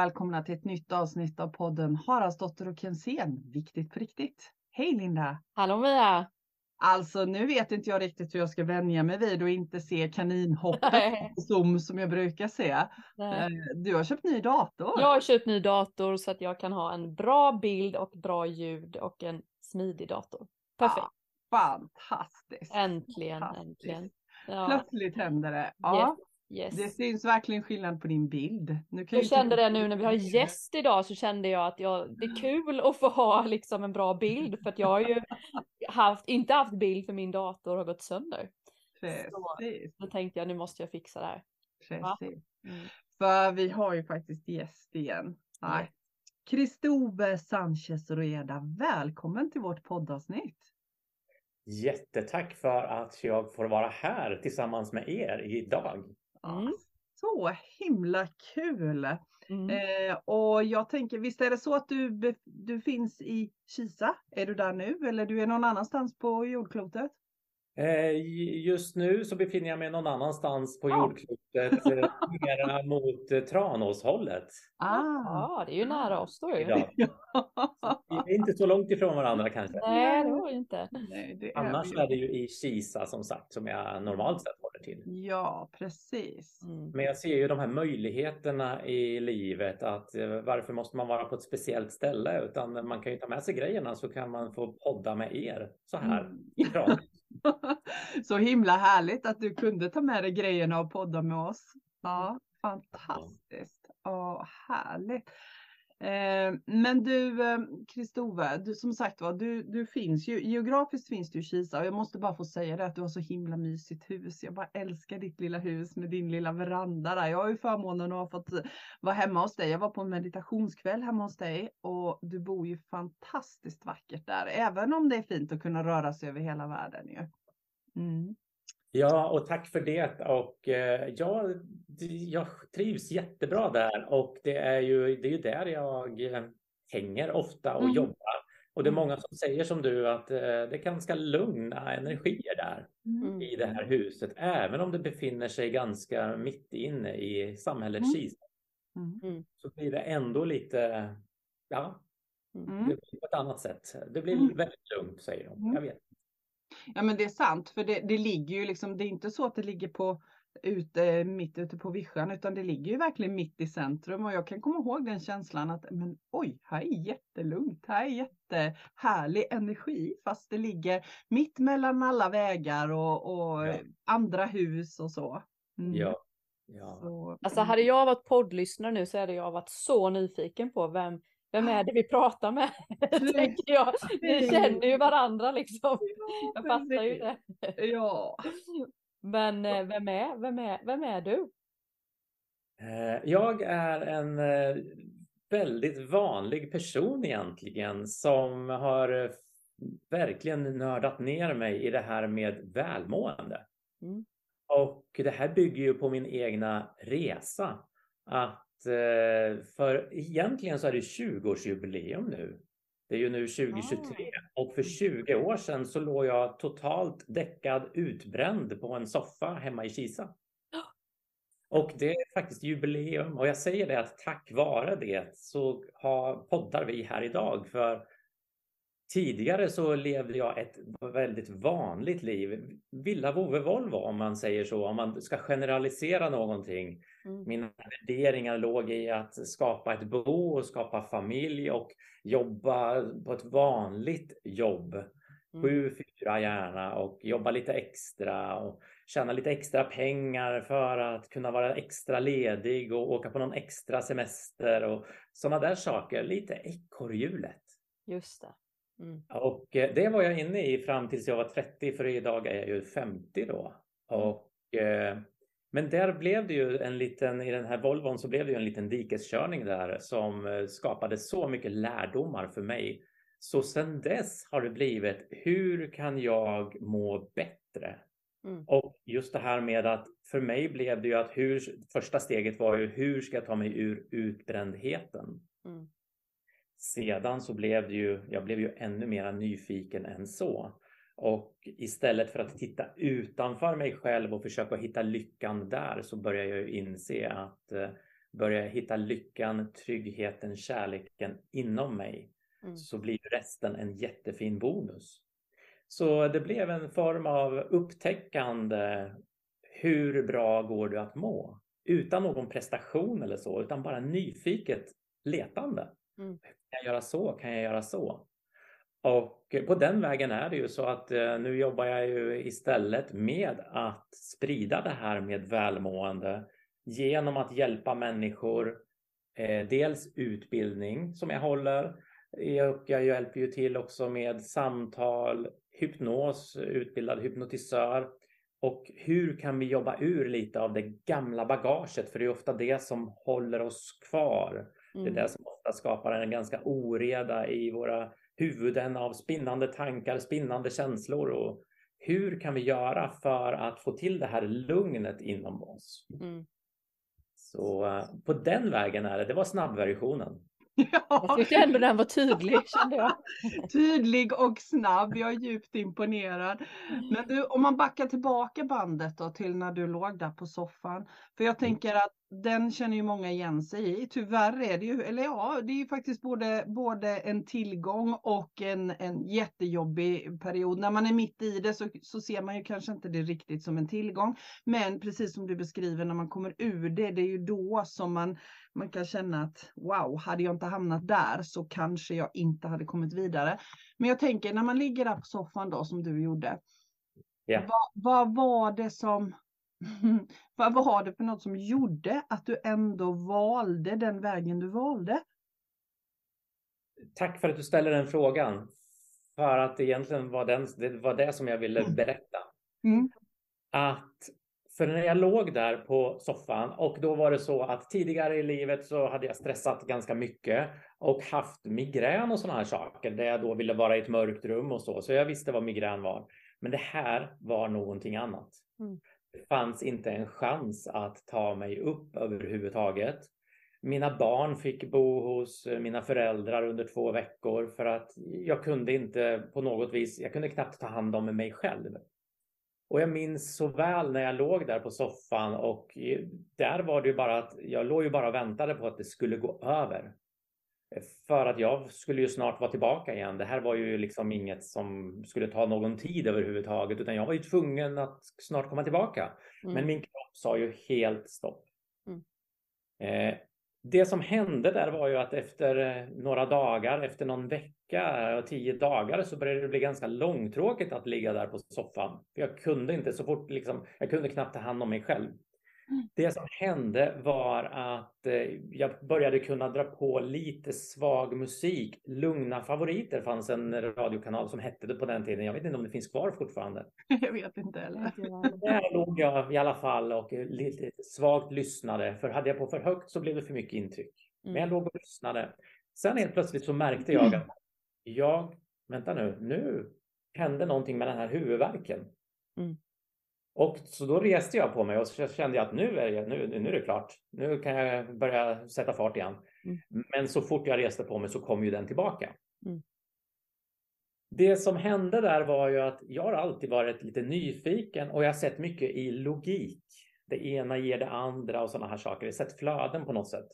välkomna till ett nytt avsnitt av podden Haraldsdotter och Kensén, Viktigt på riktigt. Hej Linda! Hallå Mia! Alltså nu vet inte jag riktigt hur jag ska vänja mig vid och inte se kaninhoppet på Zoom som jag brukar se. Nej. Eh, Du har köpt ny dator. Jag har köpt ny dator så att jag kan ha en bra bild och bra ljud och en smidig dator. Perfekt! Fantastiskt! Äntligen, Fantastiskt. äntligen. Ja. Plötsligt händer det. Ja, Yes, det yes. syns verkligen skillnad på din bild. Nu kan Jag kände inte- det nu när vi har gäst idag så kände jag att jag, det är kul att få ha liksom en bra bild för att jag har ju haft, inte haft bild för min dator har gått sönder. Precis, Då tänkte jag nu måste jag fixa det här. Precis. Mm. För vi har ju faktiskt gäst igen. Nej. Kristove Sanchez Rueda, välkommen till vårt poddavsnitt. Jättetack för att jag får vara här tillsammans med er idag. Mm. Så himla kul! Mm. Eh, och jag tänker, visst är det så att du, du finns i Kisa? Är du där nu eller du är någon annanstans på jordklotet? Eh, Just nu så befinner jag mig någon annanstans på Ja. jordklotet, eh, mera mot eh, Tranåshållet. Ah. Ja, det är ju nära oss då ju. idag. Vi är inte så långt ifrån varandra kanske. Nej, det var ju inte. Nej, det är Annars vi är det ju i Kisa som sagt som jag normalt sett håller till. Ja, precis. Mm. Men jag ser ju de här möjligheterna i livet att varför måste man vara på ett speciellt ställe utan man kan ju ta med sig grejerna så kan man få podda med er så här Mm. i Tranås. Så himla härligt att du kunde ta med dig grejerna och podda med oss. Ja, fantastiskt. Ja, härligt. Eh, men du, eh, Kristove, som sagt var, du, du finns ju, geografiskt finns du i Kisa och jag måste bara få säga det att du har så himla mysigt hus. Jag bara älskar ditt lilla hus med din lilla veranda där. Jag har ju förmånen att ha fått eh, vara hemma hos dig. Jag var på en meditationskväll hemma hos dig och du bor ju fantastiskt vackert där, även om det är fint att kunna röra sig över hela världen ju. Mm. Ja, och tack för det. Och eh, jag trivs jättebra där och det är ju, det är ju där jag eh, hänger ofta och Mm. jobbar. Och det är Mm. många som säger som du att eh, det är ganska lugna energier där Mm. i det här huset, även om det befinner sig ganska mitt inne i samhället Mm. Kisa. Mm. Så blir det ändå lite, ja, Mm. Mm. det blir på ett annat sätt. Det blir Mm. väldigt lugnt säger de. Mm. Jag vet. Ja men det är sant, för det, det ligger ju liksom, det är inte så att det ligger på ute, mitt ute på vischan, utan det ligger ju verkligen mitt i centrum och jag kan komma ihåg den känslan att men oj, här är jättelugnt, här är jättehärlig energi fast det ligger mitt mellan alla vägar och, och Ja. andra hus och så. Mm. Ja. ja. Så, Alltså hade jag varit poddlyssnare nu så hade jag varit så nyfiken på vem, vem är det vi pratar med? Tänker jag. Ni känner ju varandra liksom. Jag fattar ju det. Ja, Men eh, vem är, vem är, vem är du? Eh, Jag är en eh, väldigt vanlig person egentligen som har verkligen nördat ner mig i det här med välmående. Mm. Och det här bygger ju på min egna resa. Att för egentligen så är det 20-årsjubileum nu. Det är ju nu 2023 och för 20 år sedan så låg jag totalt däckad utbränd på en soffa hemma i Kisa. Och det är faktiskt jubileum och jag säger det att tack vare det så har, poddar vi här idag för tidigare så levde jag ett väldigt vanligt liv. Villa vove Volvo om man säger så, om man ska generalisera någonting. Mm. Mina värderingar låg i att skapa ett bo och skapa familj och jobba på ett vanligt jobb. Mm. Sju, fyra gärna och jobba lite extra och tjäna lite extra pengar för att kunna vara extra ledig och åka på någon extra semester och sådana där saker. Lite ekorrhjulet. Just det. Mm. Och eh, det var jag inne i fram tills jag var 30 för idag är jag ju 50 då. Och, eh, men där blev det ju en liten, i den här Volvon så blev det ju en liten dikeskörning där som eh, skapade så mycket lärdomar för mig. Så sedan dess har det blivit, hur kan jag må bättre? Mm. Och just det här med att för mig blev det ju att hur, första steget var ju hur ska jag ta mig ur utbrändheten? Mm. Sedan så blev det ju, jag blev ju ännu mer nyfiken än så. Och istället för att titta utanför mig själv och försöka hitta lyckan där så började jag inse att eh, börjar jag hitta lyckan, tryggheten, kärleken inom mig mm. så blir resten en jättefin bonus. Så det blev en form av upptäckande. Hur bra går det att må? Utan någon prestation eller så, utan bara nyfiket letande. Mm. Kan jag göra så? Kan jag göra så? Och på den vägen är det ju så att eh, nu jobbar jag ju istället med att sprida det här med välmående genom att hjälpa människor. Eh, dels utbildning som jag håller och jag hjälper ju till också med samtal, hypnos, utbildad hypnotisör. Och hur kan vi jobba ur lite av det gamla bagaget? För det är ofta det som håller oss kvar. Mm. Det är mm. det som ofta skapar en ganska oreda i våra huvuden av spinnande tankar, spinnande känslor. Och hur kan vi göra för att få till det här lugnet inom oss? Mm. Så uh, på den vägen är det. Det var snabbversionen. Ja. Jag tyckte ändå den var tydlig kände jag. Tydlig och snabb, jag är djupt imponerad. Men du, om man backar tillbaka bandet då till när du låg där på soffan. För jag tänker att den känner ju många igen sig i. Tyvärr är det ju, eller ja, det är ju faktiskt både, både en tillgång och en, en jättejobbig period. När man är mitt i det så, så ser man ju kanske inte det riktigt som en tillgång. Men precis som du beskriver, när man kommer ur det, det är ju då som man, man kan känna att wow, hade jag inte hamnat där så kanske jag inte hade kommit vidare. Men jag tänker när man ligger där på soffan då som du gjorde. Yeah. Vad, vad var det som vad var det för något som gjorde att du ändå valde den vägen du valde? Tack för att du ställer den frågan. För att det egentligen var, den, det var det som jag ville mm. berätta. Mm. Att för när jag låg där på soffan och då var det så att tidigare i livet så hade jag stressat ganska mycket och haft migrän och sådana här saker där jag då ville vara i ett mörkt rum och så. Så jag visste vad migrän var. Men det här var någonting annat. Mm. Det fanns inte en chans att ta mig upp överhuvudtaget. Mina barn fick bo hos eh, mina föräldrar under två veckor för att jag kunde inte på något vis, jag kunde knappt ta hand om mig själv. Och jag minns så väl när jag låg där på soffan och eh, där var det ju bara att jag låg ju bara och väntade på att det skulle gå över. För att jag skulle ju snart vara tillbaka igen. Det här var ju liksom inget som skulle ta någon tid överhuvudtaget, utan jag var ju tvungen att snart komma tillbaka. Mm. Men min kropp sa ju helt stopp. Mm. Eh, det som hände där var ju att efter eh, några dagar, efter någon vecka och tio dagar så började det bli ganska långtråkigt att ligga där på soffan. Jag kunde inte så fort, liksom, jag kunde knappt ta hand om mig själv. Det som hände var att eh, jag började kunna dra på lite svag musik. Lugna favoriter fanns en radiokanal som hette det på den tiden. Jag vet inte om det finns kvar fortfarande. Jag vet inte heller. Där låg jag i alla fall och lite svagt lyssnade. För hade jag på för högt så blev det för mycket intryck. Men jag mm. låg och lyssnade. Sen helt plötsligt så märkte jag att jag, vänta nu, nu hände någonting med den här huvudvärken. Mm. Och så då reste jag på mig och så kände jag att nu är det, nu, nu är det klart. Nu kan jag börja sätta fart igen. Mm. Men så fort jag reste på mig så kom ju den tillbaka. Mm. Det som hände där var ju att jag har alltid varit lite nyfiken och jag har sett mycket i logik. Det ena ger det andra och sådana här saker. Jag har sett flöden på något sätt.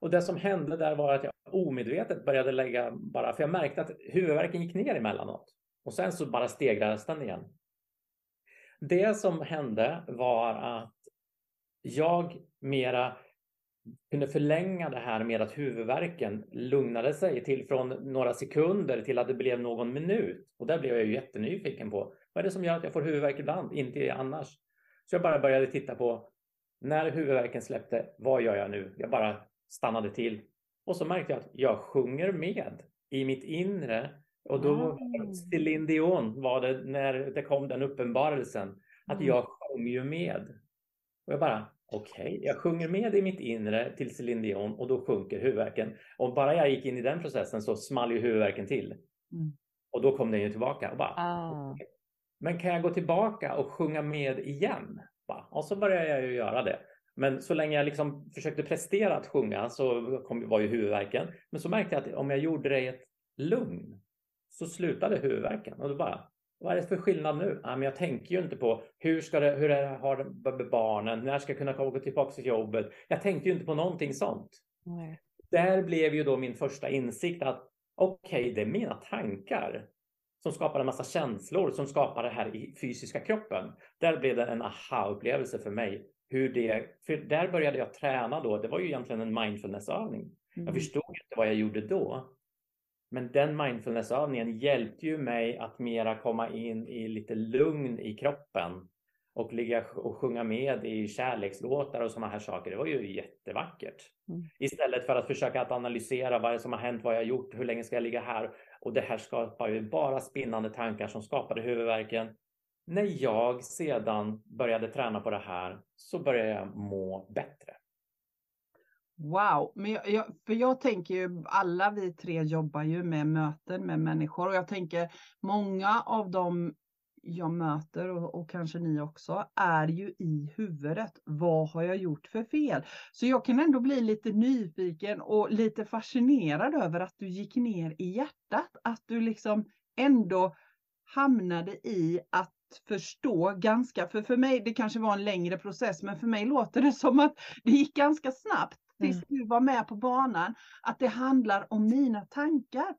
Och det som hände där var att jag omedvetet började lägga bara, för jag märkte att huvudvärken gick ner emellanåt. Och sen så bara stegrades den igen. Det som hände var att jag mera kunde förlänga det här med att huvudvärken lugnade sig till från några sekunder till att det blev någon minut. Och där blev jag ju jättenyfiken på. Vad är det som gör att jag får huvudvärk ibland, inte annars? Så jag bara började titta på när huvudvärken släppte, vad gör jag nu? Jag bara stannade till. Och så märkte jag att jag sjunger med i mitt inre och då mm. Céline Dion var det när det kom den uppenbarelsen att mm. jag sjöng ju med. Och jag bara okej, okay. jag sjunger med i mitt inre till Céline Dion och då sjunker huvudvärken. Och bara jag gick in i den processen så small ju huvudvärken till. Mm. Och då kom den ju tillbaka. Och bara, ah. okay. Men kan jag gå tillbaka och sjunga med igen? Och så började jag ju göra det. Men så länge jag liksom försökte prestera att sjunga så kom, var ju huvudvärken. Men så märkte jag att om jag gjorde det i ett lugn så slutade huvudvärken och då bara vad är det för skillnad nu? Ja, men jag tänker ju inte på hur ska det, hur är det, har barnen, när ska jag kunna gå tillbaka till jobbet? Jag tänkte ju inte på någonting sånt. Nej. Där blev ju då min första insikt att okej, okay, det är mina tankar som skapar en massa känslor som skapar det här i fysiska kroppen. Där blev det en aha-upplevelse för mig. Hur det, för där började jag träna då. Det var ju egentligen en mindfulnessövning. Mm. Jag förstod inte vad jag gjorde då. Men den mindfulnessövningen hjälpte ju mig att mera komma in i lite lugn i kroppen och ligga och sjunga med i kärlekslåtar och sådana här saker. Det var ju jättevackert. Mm. Istället för att försöka att analysera vad det som har hänt, vad jag har gjort, hur länge ska jag ligga här? Och det här skapar ju bara spinnande tankar som skapade huvudvärken. När jag sedan började träna på det här så började jag må bättre. Wow, men jag, jag, för jag tänker ju alla vi tre jobbar ju med möten med människor och jag tänker många av dem jag möter och, och, kanske ni också är ju i huvudet. Vad har jag gjort för fel? Så jag kan ändå bli lite nyfiken och lite fascinerad över att du gick ner i hjärtat. Att du liksom ändå hamnade i att förstå ganska, för för mig, det kanske var en längre process, men för mig låter det som att det gick ganska snabbt tills mm. du var med på banan, att det handlar om mina tankar.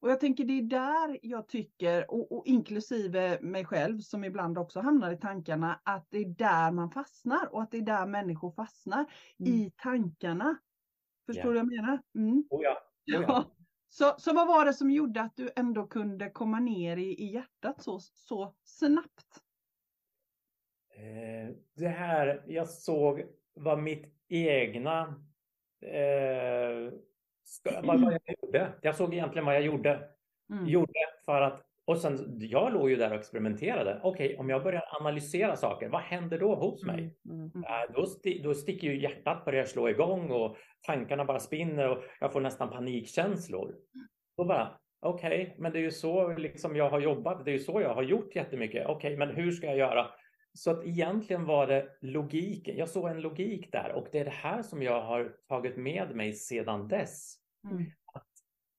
Och jag tänker det är där jag tycker, och, och, inklusive mig själv som ibland också hamnar i tankarna, att det är där man fastnar och att det är där människor fastnar mm. i tankarna. Förstår yeah. du vad jag menar? Mm. Oh ja. Oh ja. Så, så vad var det som gjorde att du ändå kunde komma ner i, i hjärtat så, så snabbt? Eh, det här jag såg var mitt egna eh, vad, vad jag gjorde. Jag såg egentligen vad jag gjorde. Mm. Gjorde för att och sen, jag låg ju där och experimenterade. Okej, okay, om jag börjar analysera saker, vad händer då hos mig? Mm. Äh, då, sti då sticker ju hjärtat börjar slå igång och tankarna bara spinner och jag får nästan panikkänslor. Då bara, okej, okay, men det är ju så liksom jag har jobbat. Det är ju så jag har gjort jättemycket. Okej, okay, men hur ska jag göra? Så att egentligen var det logiken. Jag såg en logik där och det är det här som jag har tagit med mig sedan dess. Mm. Att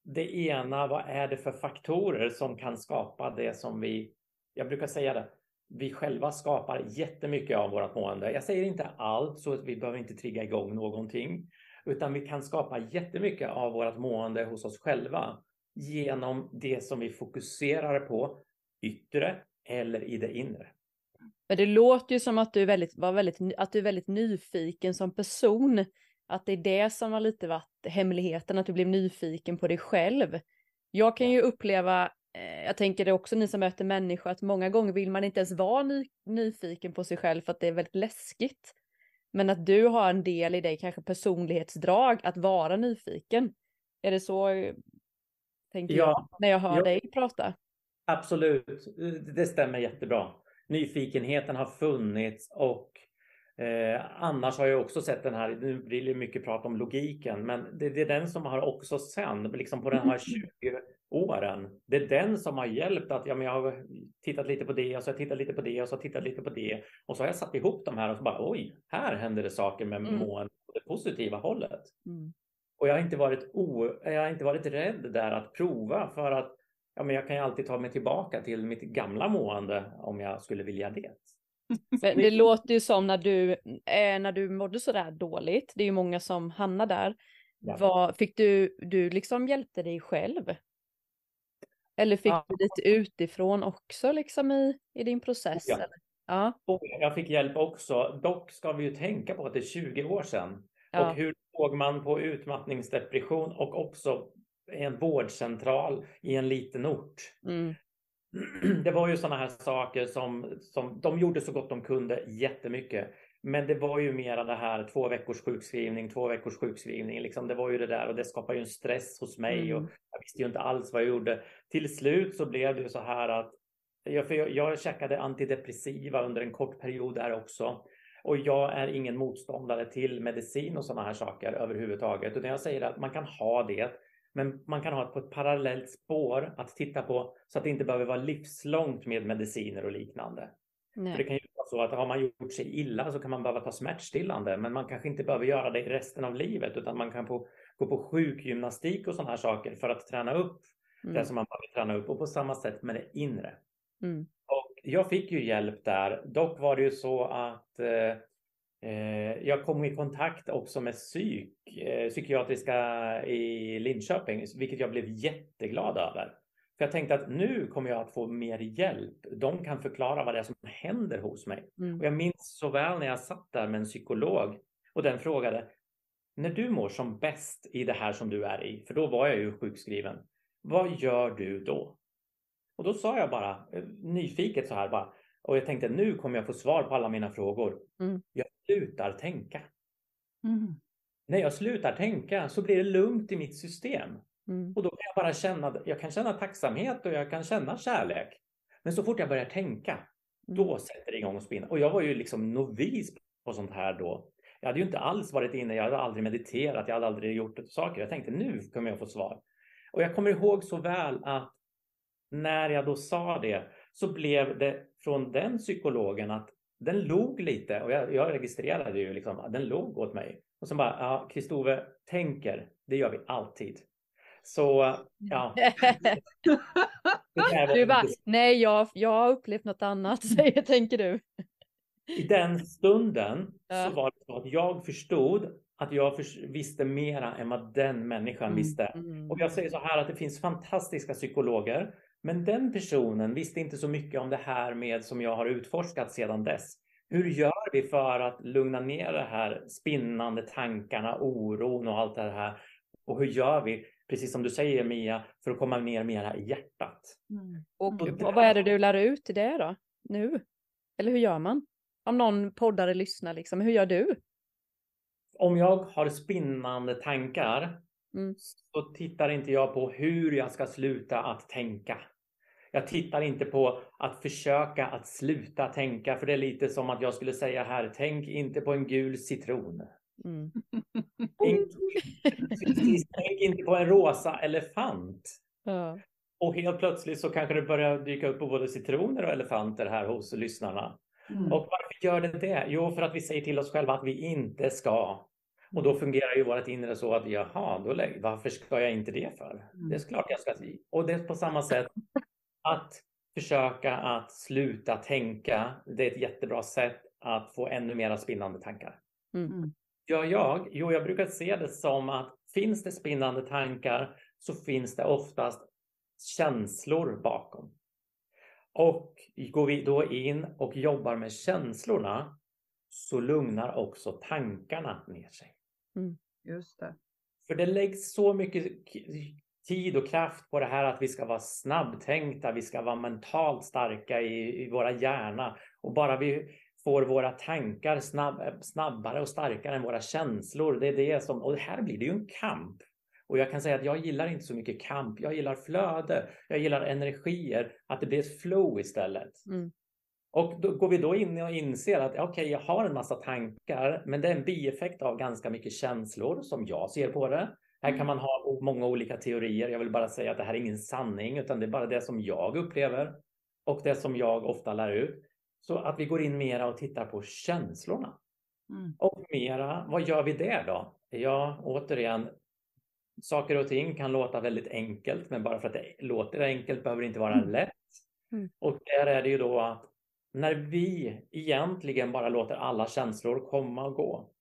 det ena, vad är det för faktorer som kan skapa det som vi, jag brukar säga det, vi själva skapar jättemycket av vårt mående. Jag säger inte allt så att vi behöver inte trigga igång någonting, utan vi kan skapa jättemycket av vårt mående hos oss själva genom det som vi fokuserar på yttre eller i det inre. Men det låter ju som att du, är väldigt, var väldigt, att du är väldigt nyfiken som person. Att det är det som har lite varit hemligheten, att du blev nyfiken på dig själv. Jag kan ju uppleva, eh, jag tänker det också ni som möter människor, att många gånger vill man inte ens vara ny, nyfiken på sig själv för att det är väldigt läskigt. Men att du har en del i dig, kanske personlighetsdrag, att vara nyfiken. Är det så, tänker ja, jag, när jag hör ja, dig prata? Absolut, det stämmer jättebra nyfikenheten har funnits och eh, annars har jag också sett den här, nu blir det mycket prat om logiken, men det, det, är den som har också sen, liksom på den här 20 åren, det är den som har hjälpt att ja, men jag har tittat lite på det och så har jag tittat lite på det och så har jag tittat lite på det och så har jag satt ihop de här och så bara oj, här händer det saker med mm. mående på det positiva hållet. Mm. Och jag har, inte varit o, jag har inte varit rädd där att prova för att ja, men jag kan ju alltid ta mig tillbaka till mitt gamla mående om jag skulle vilja det. Men det låter ju som när du, eh, när du mådde sådär dåligt, det är ju många som hamnar där. Ja. Vad, fick du, du liksom hjälpte dig själv? Eller fick ja. du lite utifrån också liksom i, i din process? Ja. Ja. Och jag fick hjälp också. Dock ska vi ju tänka på att det är 20 år sedan. Och hur såg man på utmattningsdepression och också en vårdcentral i en liten ort. Mm. Det var ju sådana här saker som, som de gjorde så gott de kunde jättemycket. Men det var ju mera det här två veckors sjukskrivning, två veckors sjukskrivning. Liksom. Det var ju det där och det skapade ju en stress hos mig mm. och jag visste ju inte alls vad jag gjorde. Till slut så blev det ju så här att jag, för jag, jag käkade antidepressiva under en kort period där också. Och jag är ingen motståndare till medicin och sådana här saker överhuvudtaget. Utan jag säger att man kan ha det men man kan ha det på ett parallellt spår att titta på så att det inte behöver vara livslångt med mediciner och liknande. För det kan ju vara så att har man gjort sig illa så kan man behöva ta smärtstillande, men man kanske inte behöver göra det resten av livet, utan man kan få gå på sjukgymnastik och sådana här saker för att träna upp mm. det som man behöver träna upp och på samma sätt med det inre. Mm. Och jag fick ju hjälp där. Dock var det ju så att eh, jag kom i kontakt också med psyk, eh, psykiatriska i Linköping, vilket jag blev jätteglad över. För jag tänkte att nu kommer jag att få mer hjälp. De kan förklara vad det är som händer hos mig. Mm. Och jag minns så väl när jag satt där med en psykolog och den frågade när du mår som bäst i det här som du är i, för då var jag ju sjukskriven. Vad gör du då? Och då sa jag bara eh, nyfiket så här bara. Och jag tänkte nu kommer jag få svar på alla mina frågor. Mm. Jag slutar tänka. Mm. När jag slutar tänka så blir det lugnt i mitt system. Mm. Och då kan jag bara känna, jag kan känna tacksamhet och jag kan känna kärlek. Men så fort jag börjar tänka, då sätter det igång och spinna. Och jag var ju liksom novis på sånt här då. Jag hade ju inte alls varit inne, jag hade aldrig mediterat, jag hade aldrig gjort saker. Jag tänkte nu kommer jag få svar. Och jag kommer ihåg så väl att när jag då sa det så blev det från den psykologen att den log lite och jag, jag registrerade ju liksom att den log åt mig. Och så bara, ja, Kristove tänker, det gör vi alltid. Så ja. Du bara, nej jag, jag har upplevt något annat, säger, tänker du. I den stunden Ja. så var det så att jag förstod att jag visste mera än vad den människan Mm. visste. Mm. Och jag säger så här att det finns fantastiska psykologer, men den personen visste inte så mycket om det här med som jag har utforskat sedan dess. Hur gör vi för att lugna ner det här spinnande tankarna, oron och allt det här? Och hur gör vi, precis som du säger Mia, för att komma ner mera i hjärtat? Mm. Och Och vad vad är det du lär ut i det då? Nu? Eller hur gör man? Om någon poddare lyssnar liksom, hur gör du? Om jag har spinnande tankar Mm. så tittar inte jag på hur jag ska sluta att tänka. Jag tittar inte på att försöka att sluta tänka, för det är lite som att jag skulle säga här, tänk inte på en gul citron. Mm. Tänk, tänk inte på en rosa elefant. Ja. Och helt plötsligt så kanske det börjar dyka upp på både citroner och elefanter här hos lyssnarna. Mm. Och varför gör det det? Jo, för att vi säger till oss själva att vi inte ska. Och då fungerar ju vårt inre så att jaha, då, varför ska jag inte det för? Det är klart jag ska. Och det är på samma sätt att försöka att sluta tänka. Det är ett jättebra sätt att få ännu mera spinnande tankar. Mm. Gör jag? Jo, jag brukar se det som att finns det spinnande tankar så finns det oftast känslor bakom. Och går vi då in och jobbar med känslorna så lugnar också tankarna ner sig. Just det. För det läggs så mycket tid och kraft på det här att vi ska vara snabbtänkta, vi ska vara mentalt starka i, i våra hjärna och bara vi får våra tankar snabb, snabbare och starkare än våra känslor. Det är det som, och här blir det ju en kamp. Och jag kan säga att jag gillar inte så mycket kamp. Jag gillar flöde. Jag gillar energier. Att det blir ett flow istället. Mm. Och då går vi då in och inser att okej, jag har en massa tankar, men det är en bieffekt av ganska mycket känslor som jag ser på det. Här kan man ha många olika teorier. Jag vill bara säga att det här är ingen sanning, utan det är bara det som jag upplever och det som jag ofta lär ut. Så att vi går in mera och tittar på känslorna. Mm. Och mera, vad gör vi där då? Ja, återigen, saker och ting kan låta väldigt enkelt, men bara för att det låter enkelt behöver det inte vara Mm. lätt. Mm. Och där är det ju då att när vi egentligen bara låter alla känslor komma och gå,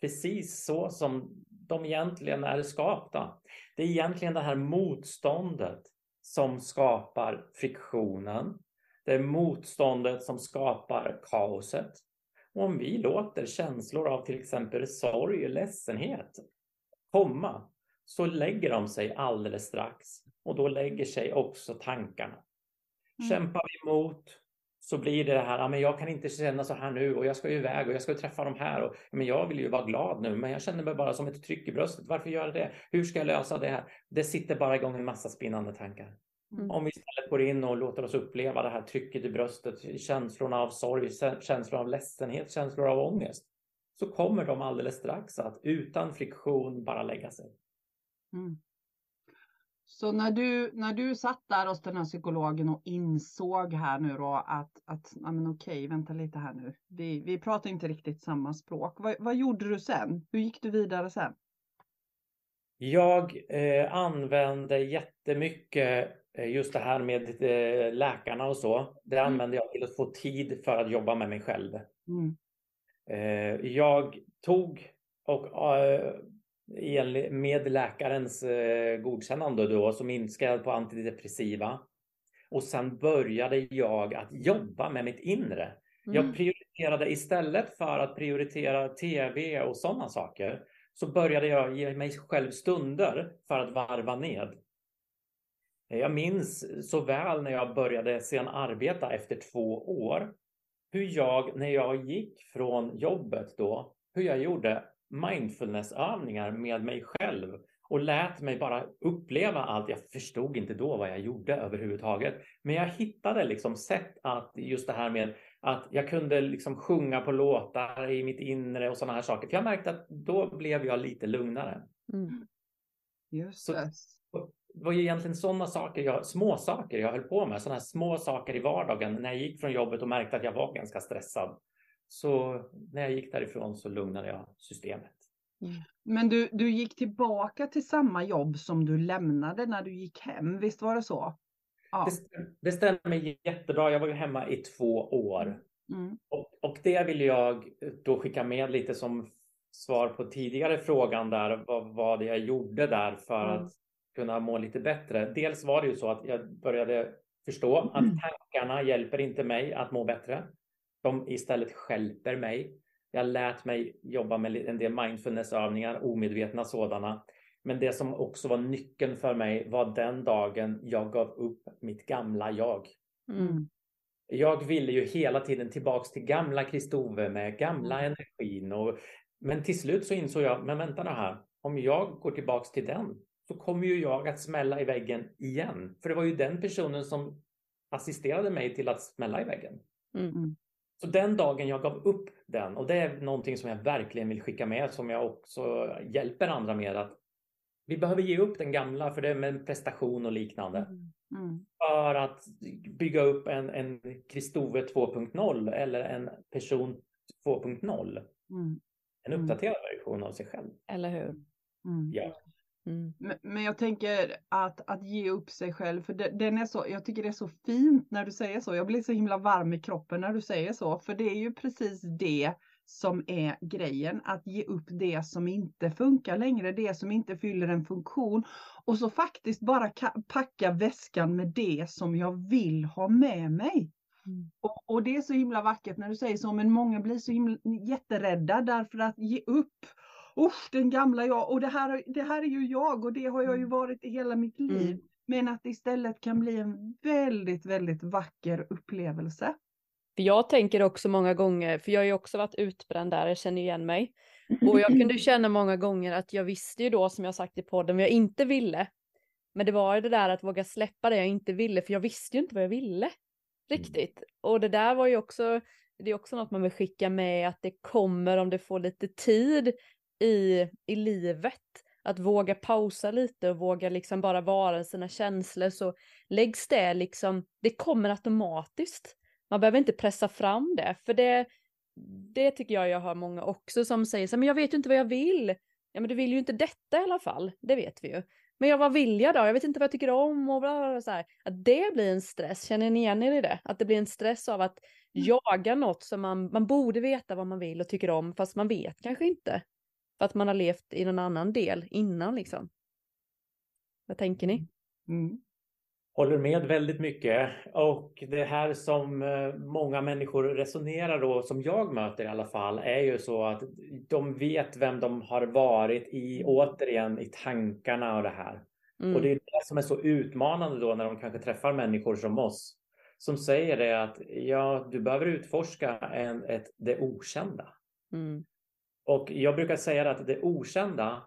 precis så som de egentligen är skapta. Det är egentligen det här motståndet som skapar friktionen. Det är motståndet som skapar kaoset. Och om vi låter känslor av till exempel sorg och ledsenhet komma så lägger de sig alldeles strax och då lägger sig också tankarna. Mm. Kämpar vi emot så blir det det här, ja, men jag kan inte känna så här nu och jag ska ju iväg och jag ska träffa de här och ja, men jag vill ju vara glad nu men jag känner mig bara som ett tryck i bröstet. Varför gör jag det? Hur ska jag lösa det här? Det sitter bara igång en massa spinnande tankar. Mm. Om vi istället går in och låter oss uppleva det här trycket i bröstet, känslorna av sorg, känslor av ledsenhet, känslor av ångest, så kommer de alldeles strax att utan friktion bara lägga sig. Mm. Så när du, när du satt där hos den här psykologen och insåg här nu då att, att ja, men okej, vänta lite här nu. Vi, vi pratar inte riktigt samma språk. Vad, vad gjorde du sen? Hur gick du vidare sen? Jag eh, använde jättemycket eh, just det här med eh, läkarna och så. Det mm. använde jag till att få tid för att jobba med mig själv. Mm. Eh, jag tog och eh, med läkarens eh, godkännande då så minskade på antidepressiva. Och sen började jag att jobba med mitt inre. Mm. Jag prioriterade istället för att prioritera tv och sådana saker så började jag ge mig själv stunder för att varva ned. Jag minns så väl när jag började sen arbeta efter två år hur jag, när jag gick från jobbet då, hur jag gjorde mindfulnessövningar med mig själv och lät mig bara uppleva allt. Jag förstod inte då vad jag gjorde överhuvudtaget, men jag hittade liksom sätt att just det här med att jag kunde liksom sjunga på låtar i mitt inre och sådana här saker. För jag märkte att då blev jag lite lugnare. Mm. Just det. Så, det var ju egentligen sådana saker, jag, små saker jag höll på med. Sådana här små saker i vardagen när jag gick från jobbet och märkte att jag var ganska stressad. Så när jag gick därifrån så lugnade jag systemet. Mm. Men du, du gick tillbaka till samma jobb som du lämnade när du gick hem, visst var det så? Ja. Det, det stämmer jättebra. Jag var ju hemma i två år. Mm. Och, och det vill jag då skicka med lite som svar på tidigare frågan där. Vad var det jag gjorde där för mm. att kunna må lite bättre? Dels var det ju så att jag började förstå att tankarna hjälper inte mig att må bättre. De istället skälper mig. Jag lät mig jobba med en del mindfulnessövningar, omedvetna sådana. Men det som också var nyckeln för mig var den dagen jag gav upp mitt gamla jag. Mm. Jag ville ju hela tiden tillbaks till gamla Kristove med gamla mm. energin. Och, men till slut så insåg jag, men vänta nu här, om jag går tillbaks till den så kommer ju jag att smälla i väggen igen. För det var ju den personen som assisterade mig till att smälla i väggen. Mm. Mm. Så den dagen jag gav upp den, och det är någonting som jag verkligen vill skicka med, som jag också hjälper andra med, att vi behöver ge upp den gamla för det är med prestation och liknande. Mm. Mm. För att bygga upp en, en Kristove 2.0 eller en person 2.0. Mm. En mm. uppdaterad version av sig själv. Eller hur? Mm. Ja. Mm. Men, men, jag tänker att, att ge upp sig själv, för det, den är så, jag tycker det är så fint när du säger så. Jag blir så himla varm i kroppen när du säger så, för det är ju precis det som är grejen, att ge upp det som inte funkar längre, det som inte fyller en funktion och så faktiskt bara packa väskan med det som jag vill ha med mig. Mm. Och, och, det är så himla vackert när du säger så, men många blir så himla jätterädda därför att ge upp. Usch, den gamla jag och det här, det här är ju jag och det har jag ju mm. varit i hela mitt liv. Mm. Men att det istället kan bli en väldigt, väldigt vacker upplevelse. För jag tänker också många gånger, för jag har ju också varit utbränd där, jag känner igen mig. Och jag kunde känna många gånger att jag visste ju då, som jag sagt i podden, vad jag inte ville. Men det var det där att våga släppa det jag inte ville, för jag visste ju inte vad jag ville. Riktigt. Och det där var ju också, det är också något man vill skicka med, att det kommer om det får lite tid i, i livet. Att våga pausa lite och våga liksom bara vara sina känslor så läggs det liksom, det kommer automatiskt. Man behöver inte pressa fram det, för det, det tycker jag jag har många också som säger så men jag vet ju inte vad jag vill. Ja men du vill ju inte detta i alla fall, det vet vi ju. Men jag, vad vill jag då? Jag vet inte vad jag tycker om och bla, bla, så här. Att det blir en stress, känner ni igen er i det? Att det blir en stress av att mm. jaga något som man, man borde veta vad man vill och tycker om, fast man vet kanske inte. För att man har levt i någon annan del innan liksom. Vad tänker ni? Mm. Håller med väldigt mycket och det här som eh, många människor resonerar då, som jag möter i alla fall, är ju så att de vet vem de har varit i, återigen i tankarna och det här. Mm. Och det är det som är så utmanande då när de kanske träffar människor som oss som säger det att ja, du behöver utforska en, ett, det okända. Mm. Och jag brukar säga att det okända,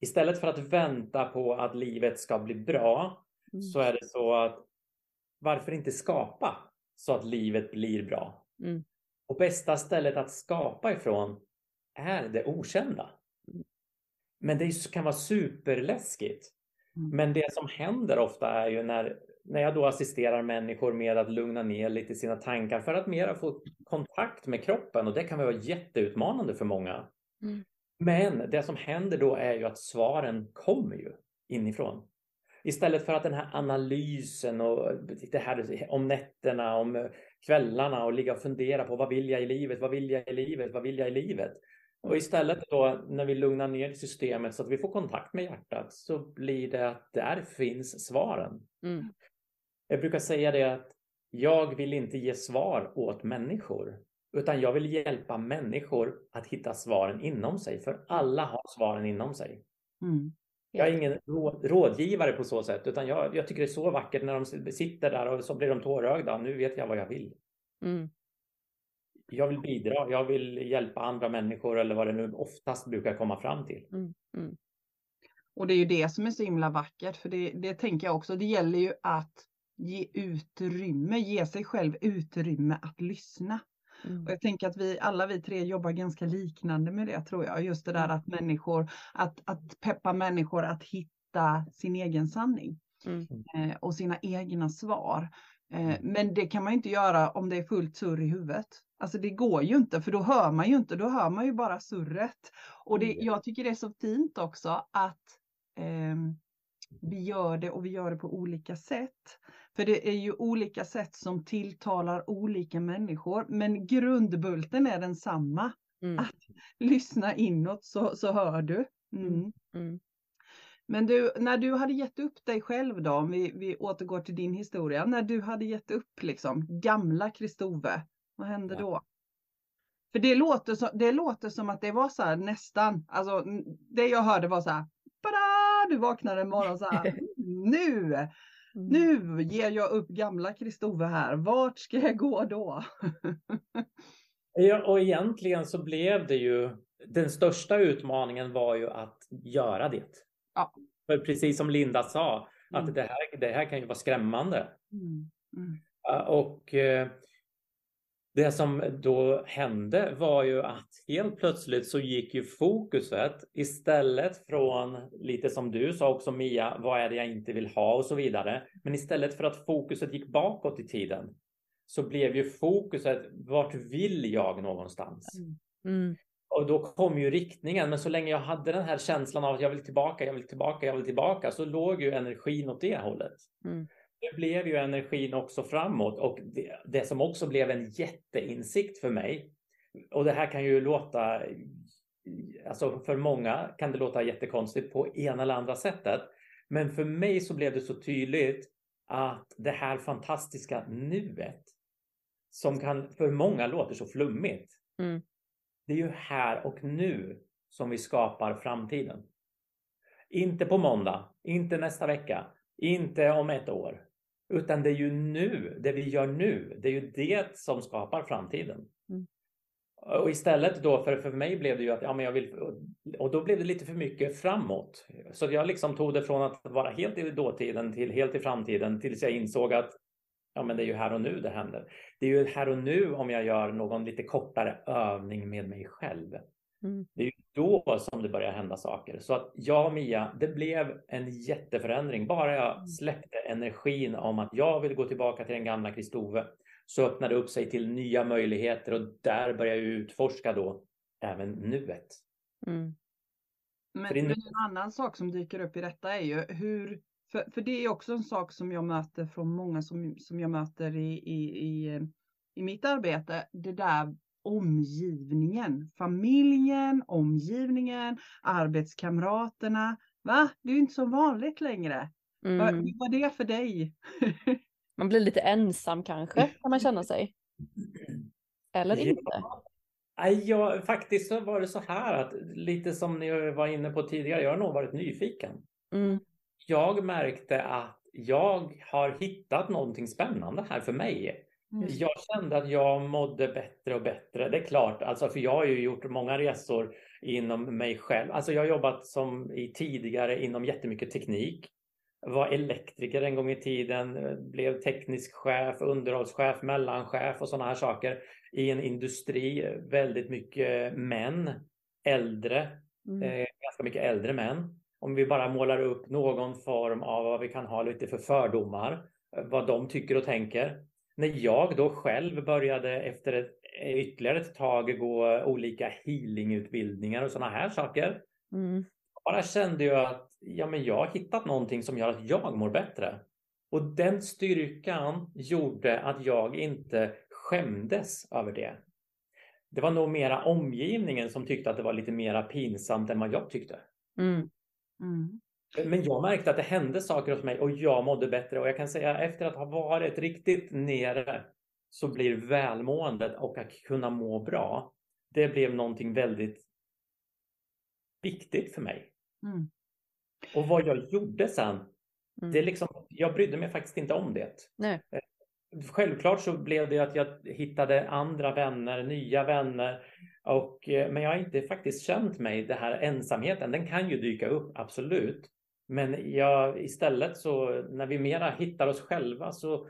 istället för att vänta på att livet ska bli bra, Mm. så är det så att varför inte skapa så att livet blir bra? Mm. Och bästa stället att skapa ifrån är det okända. Mm. Men det kan vara superläskigt. Mm. Men det som händer ofta är ju när, när jag då assisterar människor med att lugna ner lite sina tankar för att mera få kontakt med kroppen och det kan vara jätteutmanande för många. Mm. Men det som händer då är ju att svaren kommer ju inifrån. Istället för att den här analysen och det här om nätterna, om kvällarna och ligga och fundera på vad vill jag i livet, vad vill jag i livet, vad vill jag i livet? Och istället då när vi lugnar ner systemet så att vi får kontakt med hjärtat så blir det att där finns svaren. Mm. Jag brukar säga det att jag vill inte ge svar åt människor utan jag vill hjälpa människor att hitta svaren inom sig för alla har svaren inom sig. Mm. Jag är ingen rådgivare på så sätt utan jag, jag, tycker det är så vackert när de sitter där och så blir de tårögda. Nu vet jag vad jag vill. Mm jag vill bidra, jag vill hjälpa andra människor eller vad det nu oftast brukar komma fram till. Mm, mm. Och det är ju det som är så himla vackert, för det, det tänker jag också, det gäller ju att ge utrymme, ge sig själv utrymme att lyssna. Mm. Och jag tänker att vi alla vi tre jobbar ganska liknande med det tror jag. Just det där mm. att människor, att, att peppa människor att hitta sin egen sanning. Mm. Eh, och sina egna svar. Eh, men det kan man inte göra om det är fullt surr i huvudet. Alltså det går ju inte för då hör man ju inte, då hör man ju bara surret. Och det, jag tycker det är så fint också att eh, vi gör det och vi gör det på olika sätt. För det är ju olika sätt som tilltalar olika människor, men grundbulten är densamma. Mm. Att lyssna inåt så, så hör du. Mm. Mm. mm. Men du, när du hade gett upp dig själv då, om vi, vi återgår till din historia, när du hade gett upp liksom gamla Kristove, vad hände ja. då? För det låter, så, det låter som att det var så här nästan, alltså det jag hörde var så här, Bada! du vaknade en morgon så här, nu, mm. nu ger jag upp gamla Kristove här, vart ska jag gå då? ja, och egentligen så blev det ju, den största utmaningen var ju att göra det. Ja. För precis som Linda sa, att mm. det, här, det här kan ju vara skrämmande. Mm. Mm. Och eh, det som då hände var ju att helt plötsligt så gick ju fokuset istället från lite som du sa också Mia, vad är det jag inte vill ha och så vidare. Men istället för att fokuset gick bakåt i tiden så blev ju fokuset vart vill jag någonstans? Mm. Mm. Och då kom ju riktningen, men så länge jag hade den här känslan av att jag vill tillbaka, jag vill tillbaka, jag vill tillbaka, så låg ju energin åt det hållet. Mm. Det blev ju energin också framåt och det, det, som också blev en jätteinsikt för mig. Och det här kan ju låta, alltså för många kan det låta jättekonstigt på ena eller andra sättet. Men för mig så blev det så tydligt att det här fantastiska nuet som kan för många låter så flummigt. Mm. Det är ju här och nu som vi skapar framtiden. Inte på måndag, inte nästa vecka, inte om ett år. Utan det är ju nu, det vi gör nu, det är ju det som skapar framtiden. Mm. Och istället då, för, för mig blev det ju att, ja men jag vill, och då blev det lite för mycket framåt. Så jag liksom tog det från att vara helt i dåtiden till helt i framtiden tills jag insåg att ja men det är ju här och nu det händer. Det är ju här och nu om jag gör någon lite kortare övning med mig själv. Mm. Det är ju då som det börjar hända saker. Så att jag och Mia, det blev en jätteförändring. Bara jag mm. släppte energin om att jag vill gå tillbaka till den gamla Kristove så öppnade det upp sig till nya möjligheter och där börjar jag utforska då även nuet. Mm. Men, men, en annan sak som dyker upp i detta är ju hur, för, för det är också en sak som jag möter från många som, som jag möter i, i, i, i mitt arbete, det där omgivningen, familjen, omgivningen, arbetskamraterna. Va? Det är ju inte så vanligt längre. Mm. Vad, är det för dig? man blir lite ensam kanske, kan man känna sig. Eller ja. inte? Ja, faktiskt så var det så här att lite som ni var inne på tidigare, jag har nog varit nyfiken. Mm. Jag märkte att jag har hittat någonting spännande här för mig. Mm. Jag kände att jag mådde bättre och bättre. Det är klart, alltså, för jag har ju gjort många resor inom mig själv. Alltså, jag har jobbat som i tidigare inom jättemycket teknik. Var elektriker en gång i tiden, blev teknisk chef, underhållschef, mellanchef och sådana här saker i en industri. Väldigt mycket män, äldre, mm. eh, ganska mycket äldre män. Om vi bara målar upp någon form av vad vi kan ha lite för fördomar, vad de tycker och tänker när jag då själv började efter ett, ytterligare ett tag gå olika healingutbildningar och sådana här saker. Mm. Bara kände jag att ja, men jag har hittat någonting som gör att jag mår bättre. Och den styrkan gjorde att jag inte skämdes över det. Det var nog mera omgivningen som tyckte att det var lite mera pinsamt än vad jag tyckte. Mm. Mm. Men jag märkte att det hände saker hos mig och jag mådde bättre. Och jag kan säga efter att ha varit riktigt nere så blir välmåendet och att kunna må bra. Det blev någonting väldigt viktigt för mig. Mm. Och vad jag gjorde sen, Mm. det är liksom, jag brydde mig faktiskt inte om det. Nej. Självklart så blev det att jag hittade andra vänner, nya vänner. Och, eh, men jag har inte faktiskt känt mig, det här ensamheten, den kan ju dyka upp, absolut. Men jag, istället så när vi mera hittar oss själva så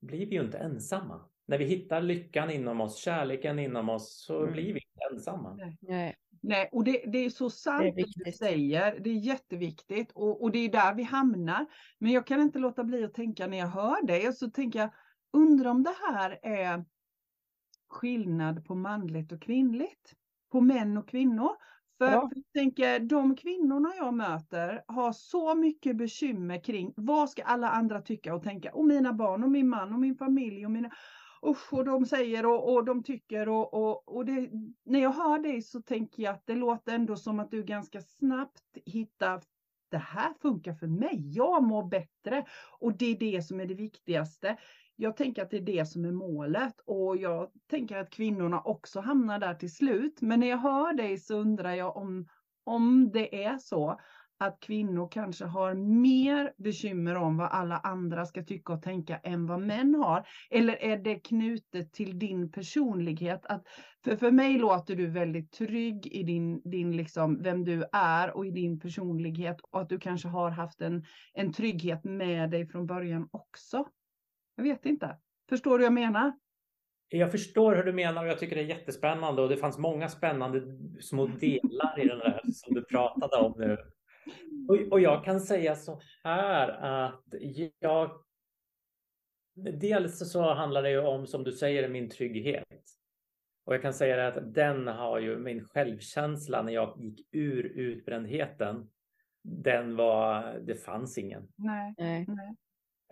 blir vi ju inte ensamma. När vi hittar lyckan inom oss, kärleken inom oss, så Mm. blir vi inte ensamma. Nej. Nej, och det, det är så sant Det är det du säger. Det är jätteviktigt och, och det är där vi hamnar. Men jag kan inte låta bli att tänka när jag hör dig och så tänker jag, undrar om det här är skillnad på manligt och kvinnligt? På män och kvinnor? För, Ja. jag tänker, de kvinnorna jag möter har så mycket bekymmer kring vad ska alla andra tycka och tänka? Och mina barn och min man och min familj och mina Usch, och de säger och, och de tycker och, och, och det, när jag hör dig så tänker jag att det låter ändå som att du ganska snabbt hittar det här funkar för mig, jag mår bättre och det är det som är det viktigaste. Jag tänker att det är det som är målet och jag tänker att kvinnorna också hamnar där till slut. Men när jag hör dig så undrar jag om, om det är så att kvinnor kanske har mer bekymmer om vad alla andra ska tycka och tänka än vad män har. Eller är det knutet till din personlighet? Att, för, för mig låter du väldigt trygg i din, din liksom, vem du är och i din personlighet och att du kanske har haft en, en trygghet med dig från början också. Jag vet inte. Förstår du vad jag menar? Jag förstår hur du menar och jag tycker det är jättespännande och det fanns många spännande små delar i den där som du pratade om nu. Och, och jag kan säga så här att jag... Dels så handlar det ju om, som du säger, min trygghet. Och jag kan säga att den har ju min självkänsla när jag gick ur utbrändheten. Den var, det fanns ingen. Nej. Nej.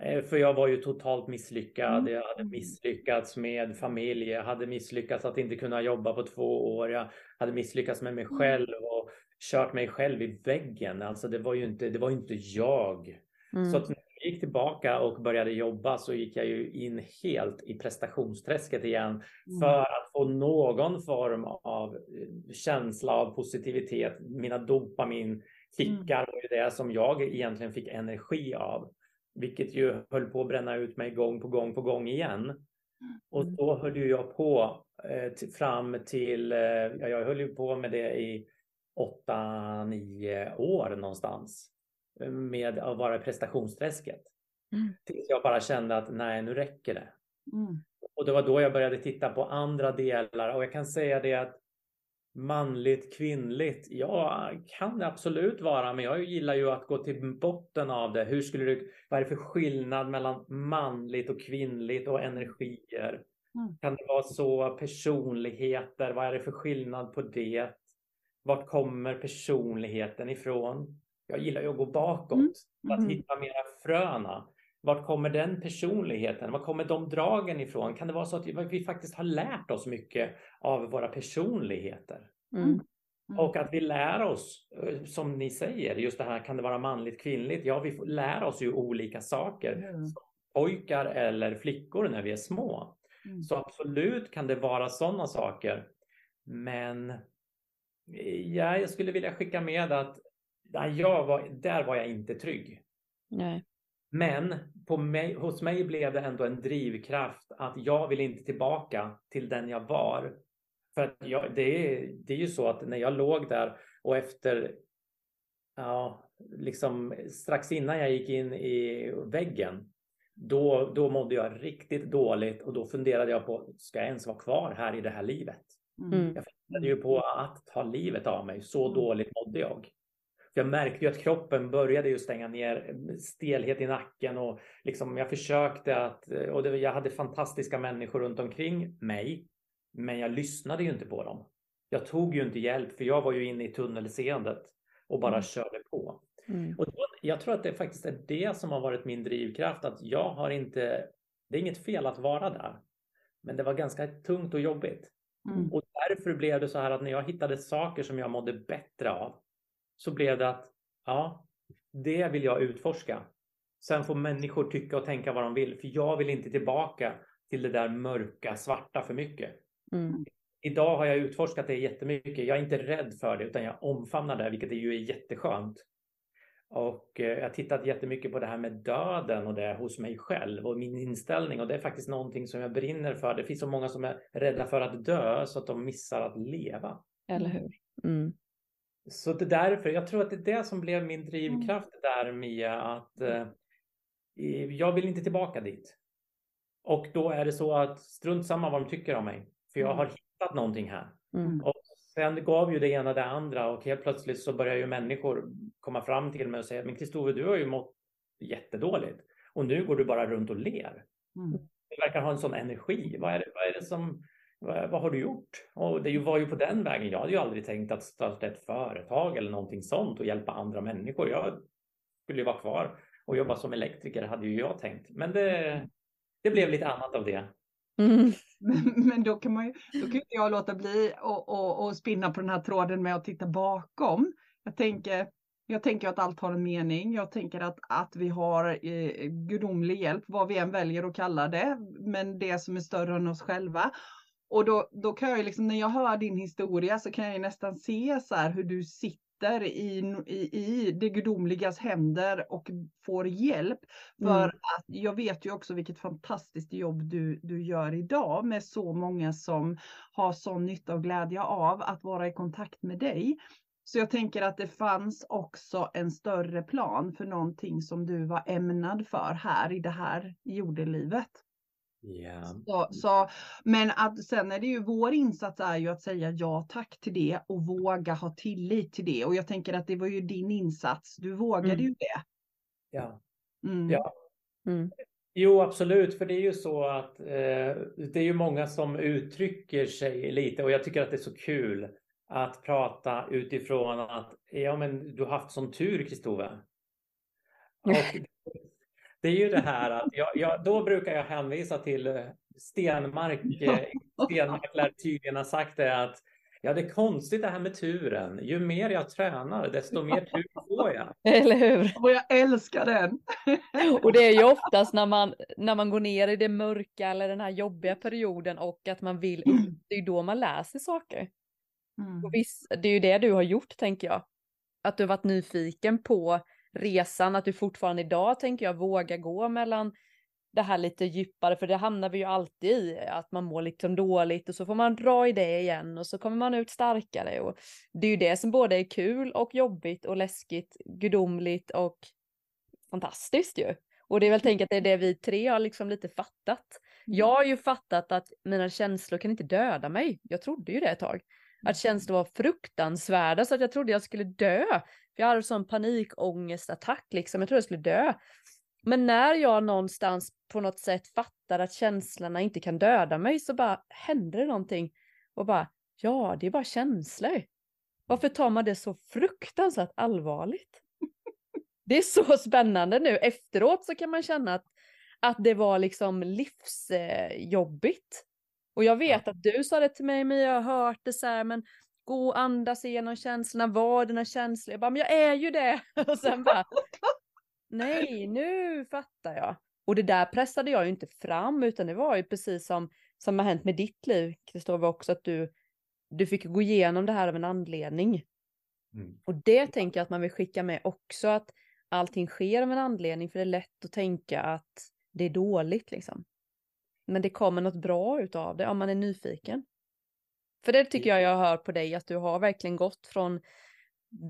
Eh, För jag var ju totalt misslyckad. Mm. Jag hade misslyckats med familj. Jag hade misslyckats att inte kunna jobba på två år. Jag hade misslyckats med mig Mm. själv och kört mig själv i väggen. Alltså det var ju inte, det var inte jag. Mm. Så när jag gick tillbaka och började jobba så gick jag ju in helt i prestationsträsket igen Mm. för att få någon form av eh, känsla av positivitet. Mina dopaminkickar var ju det som jag egentligen fick energi av. Vilket ju höll på att bränna ut mig gång på gång på gång igen. Och Mm. då höll ju jag på eh, fram till, eh, ja, jag höll ju på med det i åtta, nio år någonstans. eh, Med att vara i prestationsträsket. Mm. Tills jag bara kände att nej, nu räcker det. Mm. Och det var då jag började titta på andra delar och jag kan säga det att manligt, kvinnligt, ja, kan det absolut vara, men jag gillar ju att gå till botten av det. Hur skulle du, vad är det för skillnad mellan manligt och kvinnligt och energier? Mm. Kan det vara så personligheter? Vad är det för skillnad på det? Vart kommer personligheten ifrån? Jag gillar ju att gå bakåt Mm. för att hitta mera fröna. Vart kommer den personligheten? Var kommer de dragen ifrån? Kan det vara så att vi, faktiskt har lärt oss mycket av våra personligheter? Mm. Mm. Och att vi lär oss, eh, som ni säger, just det här kan det vara manligt, kvinnligt? Ja, vi lära oss ju olika saker. Mm. Pojkar eller flickor när vi är små. Mm. Så absolut kan det vara sådana saker. Men ja, jag skulle vilja skicka med att nej, jag var, där var jag inte trygg. Nej. Men mig, hos mig blev det ändå en drivkraft att jag vill inte tillbaka till den jag var. För att jag, det, är, det är ju så att när jag låg där och efter, ja, liksom strax innan jag gick in i väggen, då, då mådde jag riktigt dåligt och då funderade jag på, ska jag ens vara kvar här i det här livet? Mm. Mm. Jag funderade ju på att ta livet av mig, så Mm. dåligt mådde jag. Jag märkte ju att kroppen började ju stänga ner, stelhet i nacken och liksom jag försökte att, och det, jag hade fantastiska människor runt omkring mig, men jag lyssnade ju inte på dem. Jag tog ju inte hjälp för jag var ju inne i tunnelseendet och bara mm. körde på. Mm. Och då, jag tror att det faktiskt är det som har varit min drivkraft, att jag har inte, det är inget fel att vara där, men det var ganska tungt och jobbigt. Mm. Och därför blev det så här att när jag hittade saker som jag mådde bättre av så blev det att ja, det vill jag utforska. Sen får människor tycka och tänka vad de vill, för jag vill inte tillbaka till det där mörka, svarta för mycket. Mm. Idag har jag utforskat det jättemycket. Jag är inte rädd för det, utan jag omfamnar det, vilket är ju är jätteskönt. Och eh, jag har tittat jättemycket på det här med döden och det hos mig själv och min inställning och det är faktiskt någonting som jag brinner för. Det finns så många som är rädda för att dö så att de missar att leva. Eller hur? Mm. Så det är därför, jag tror att det är det som blev min drivkraft mm. där Mia, att eh, jag vill inte tillbaka dit. Och då är det så att strunt samma vad de tycker om mig, för jag mm. har hittat någonting här. Mm. Och sen gav ju det ena det andra och helt plötsligt så börjar ju människor komma fram till mig och säga, men Kristove, du har ju mått jättedåligt och nu går du bara runt och ler. Mm. Du verkar ha en sån energi. Vad är det, vad är det som vad har du gjort? Och det var ju på den vägen. Jag hade ju aldrig tänkt att starta ett företag eller någonting sånt och hjälpa andra människor. Jag skulle ju vara kvar och jobba som elektriker hade ju jag tänkt. Men det, det blev lite annat av det. Mm. Men, men, då kan man ju, då kan inte jag låta bli och, och, och spinna på den här tråden med att titta bakom. Jag tänker, jag tänker att allt har en mening. Jag tänker att, att vi har eh, gudomlig hjälp, vad vi än väljer att kalla det, men det som är större än oss själva. Och då, då kan jag liksom, när jag hör din historia så kan jag nästan se så här hur du sitter i, i, i det gudomligas händer och får hjälp. För mm. att jag vet ju också vilket fantastiskt jobb du, du gör idag med så många som har sån nytta och glädje av att vara i kontakt med dig. Så jag tänker att det fanns också en större plan för någonting som du var ämnad för här i det här jordelivet. Yeah. Så, så, men att sen är det ju vår insats är ju att säga ja tack till det och våga ha tillit till det. Och jag tänker att det var ju din insats. Du vågade mm. ju det. Ja. Mm. ja. Mm. Jo, absolut, för det är ju så att eh, det är ju många som uttrycker sig lite och jag tycker att det är så kul att prata utifrån att ja, men du har haft sån tur, Kristove. Och det är ju det här att jag, jag, då brukar jag hänvisa till eh, Stenmark. Eh, Stenmark lär tydligen ha sagt det att Ja, det är konstigt det här med turen. Ju mer jag tränar, desto mer tur får jag. Eller hur? Och jag älskar den. Och det är ju oftast när man, när man går ner i det mörka eller den här jobbiga perioden och att man vill, det är ju då man läser saker. Mm. Och visst, det är ju det du har gjort, tänker jag. Att du har varit nyfiken på resan, att du fortfarande idag tänker jag våga gå mellan det här lite djupare, för det hamnar vi ju alltid i, att man mår liksom dåligt och så får man dra i det igen och så kommer man ut starkare. Och det är ju det som både är kul och jobbigt och läskigt, gudomligt och fantastiskt ju. Och det är väl tänkt att det är det vi tre har liksom lite fattat. Mm. Jag har ju fattat att mina känslor kan inte döda mig. Jag trodde ju det ett tag. Att mm. känslor var fruktansvärda så att jag trodde jag skulle dö. För jag hade sån panikångestattack liksom, jag trodde jag skulle dö. Men när jag någonstans på något sätt fattar att känslorna inte kan döda mig så bara händer det någonting. Och bara, ja det är bara känslor. Varför tar man det så fruktansvärt allvarligt? Det är så spännande nu. Efteråt så kan man känna att, att det var liksom livsjobbigt. Och jag vet att du sa det till mig, men jag har hört det så här, men gå och andas igenom känslorna, var dina känslor. Jag bara, men jag är ju det. Och sen bara, nej, nu fattar jag. Och det där pressade jag ju inte fram, utan det var ju precis som, som har hänt med ditt liv, Kristoffer, också att du, du fick gå igenom det här av en anledning. Mm. Och det tänker jag att man vill skicka med också, att allting sker av en anledning, för det är lätt att tänka att det är dåligt liksom. Men det kommer något bra utav det om man är nyfiken. För det tycker jag jag hör på dig, att du har verkligen gått från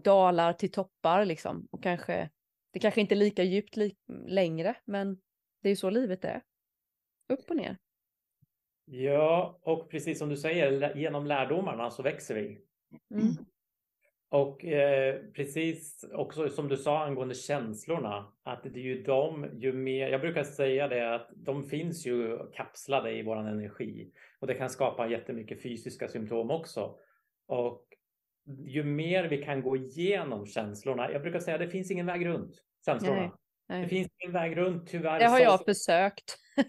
dalar till toppar liksom. Och kanske, det kanske inte är lika djupt li längre, men det är ju så livet är. Upp och ner. Ja, och precis som du säger, genom lärdomarna så växer vi. Mm. Och eh, precis också som du sa angående känslorna, att det är ju de, ju mer, jag brukar säga det att de finns ju kapslade i våran energi och det kan skapa jättemycket fysiska symptom också. Och ju mer vi kan gå igenom känslorna, jag brukar säga att det finns ingen väg runt känslorna. Nej, nej. Det finns ingen väg runt tyvärr. Det har jag försökt.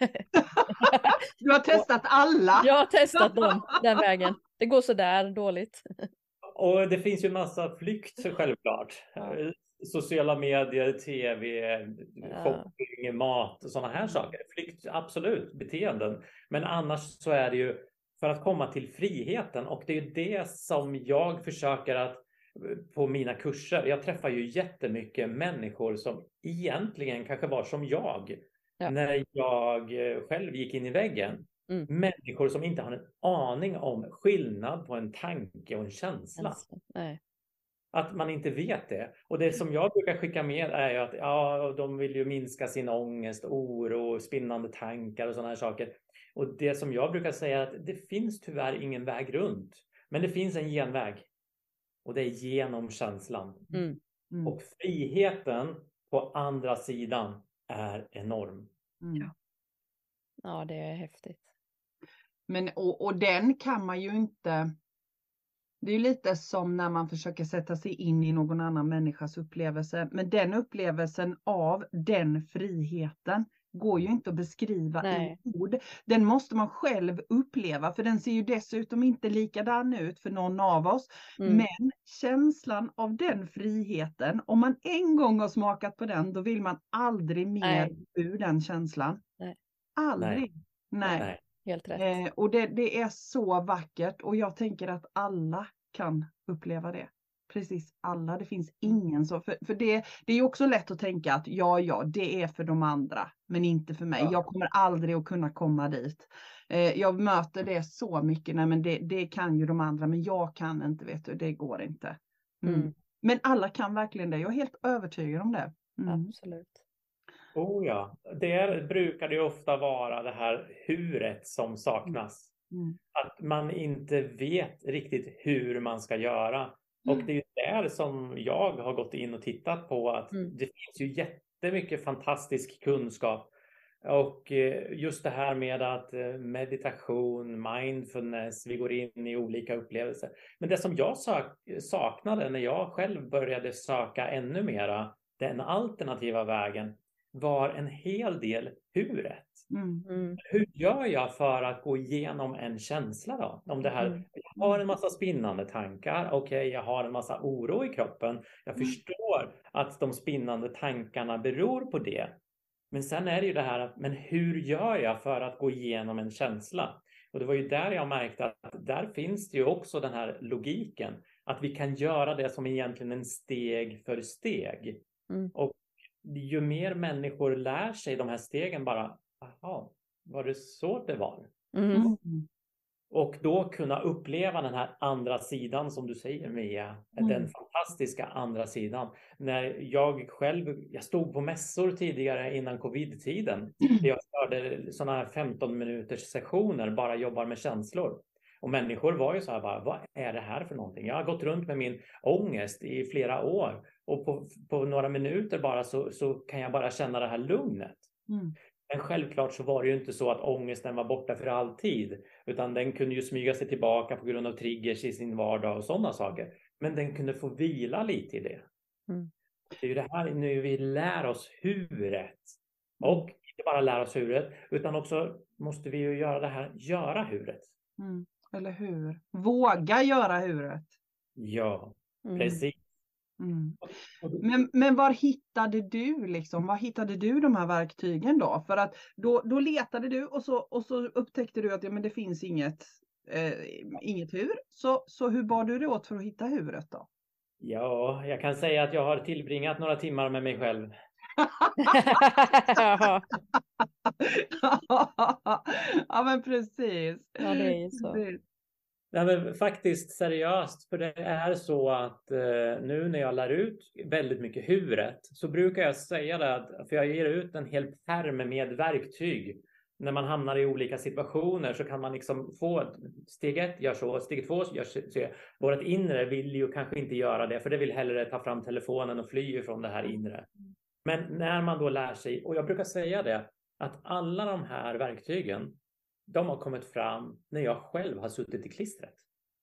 du har testat alla? Jag har testat dem, den vägen. Det går sådär dåligt. Och det finns ju massa flykt självklart. Ja. Sociala medier, tv, ja. shopping, mat och sådana här saker. Flykt, absolut, beteenden. Men annars så är det ju för att komma till friheten och det är ju det som jag försöker att på mina kurser. Jag träffar ju jättemycket människor som egentligen kanske var som jag ja. när jag själv gick in i väggen. Mm. Människor som inte har en aning om skillnad på en tanke och en känsla. Nej. Att man inte vet det. Och det som jag brukar skicka med är ju att ja, de vill ju minska sin ångest, oro, spinnande tankar och sådana här saker. Och det som jag brukar säga är att det finns tyvärr ingen väg runt. Men det finns en genväg. Och det är genom känslan. Mm. Mm. Och friheten på andra sidan är enorm. Mm. Ja, det är häftigt. Men, och, och den kan man ju inte... Det är lite som när man försöker sätta sig in i någon annan människas upplevelse. Men den upplevelsen av den friheten går ju inte att beskriva Nej. i ord. Den måste man själv uppleva för den ser ju dessutom inte likadan ut för någon av oss. Mm. Men känslan av den friheten, om man en gång har smakat på den, då vill man aldrig mer Nej. ur den känslan. Nej. Aldrig. Nej. Nej. Helt rätt. Eh, och det, det är så vackert och jag tänker att alla kan uppleva det. Precis alla, det finns ingen så. För, för det, det är också lätt att tänka att ja, ja, det är för de andra, men inte för mig. Ja. Jag kommer aldrig att kunna komma dit. Eh, jag möter det så mycket, nej men det, det kan ju de andra, men jag kan inte, vet du, det går inte. Mm. Mm. Men alla kan verkligen det, jag är helt övertygad om det. Mm. Absolut. Oh ja, det brukar det ofta vara det här huret som saknas. Mm. mm. Att man inte vet riktigt hur man ska göra. Mm. Och det är där som jag har gått in och tittat på att mm. det finns ju jättemycket fantastisk kunskap. Och eh, just det här med att eh, meditation, mindfulness, vi går in i olika upplevelser. Men det som jag saknade när jag själv började söka ännu mera den alternativa vägen var en hel del huret. Mm. mm. Hur gör jag för att gå igenom en känsla då? Om det här, mm. jag har en massa spinnande tankar, okej, okay, jag har en massa oro i kroppen. Jag mm. förstår att de spinnande tankarna beror på det. Men sen är det ju det här att, men hur gör jag för att gå igenom en känsla? Och det var ju där jag märkte att där finns det ju också den här logiken. Att vi kan göra det som egentligen en steg för steg. Mm. Och ju mer människor lär sig de här stegen bara, aha, var det så det var? Mm. mm. Och då kunna uppleva den här andra sidan som du säger Mia, mm. den fantastiska andra sidan. När jag själv, jag stod på mässor tidigare innan covid-tiden. Jag körde sådana här 15 minuters sessioner, bara jobbar med känslor. Och människor var ju så här, bara, vad är det här för någonting? Jag har gått runt med min ångest i flera år och på, på några minuter bara så, så kan jag bara känna det här lugnet. Mm. Men självklart så var det ju inte så att ångesten var borta för alltid, utan den kunde ju smyga sig tillbaka på grund av triggers i sin vardag och sådana saker. Men den kunde få vila lite i det. Mm. Det är ju det här nu vi lär oss huret. Och inte bara lära oss huret, utan också måste vi ju göra det här, göra huret. Mm. Eller hur? Våga göra huret. Ja, mm. precis. Mm. Men, men var hittade du liksom, var hittade du de här verktygen då? För att då, då letade du och så, och så upptäckte du att ja, men det finns inget, eh, inget hur. Så, så hur bar du det åt för att hitta huret då? Ja, jag kan säga att jag har tillbringat några timmar med mig själv. ja men precis. Ja det är ju så. Nej, men faktiskt seriöst, för det är så att eh, nu när jag lär ut väldigt mycket huret så brukar jag säga det att, för jag ger ut en hel pärm med verktyg när man hamnar i olika situationer så kan man liksom få steg ett, gör så, steg två, gör så. Vårt inre vill ju kanske inte göra det, för det vill hellre ta fram telefonen och fly ifrån det här inre. Men när man då lär sig, och jag brukar säga det, att alla de här verktygen, de har kommit fram när jag själv har suttit i klistret.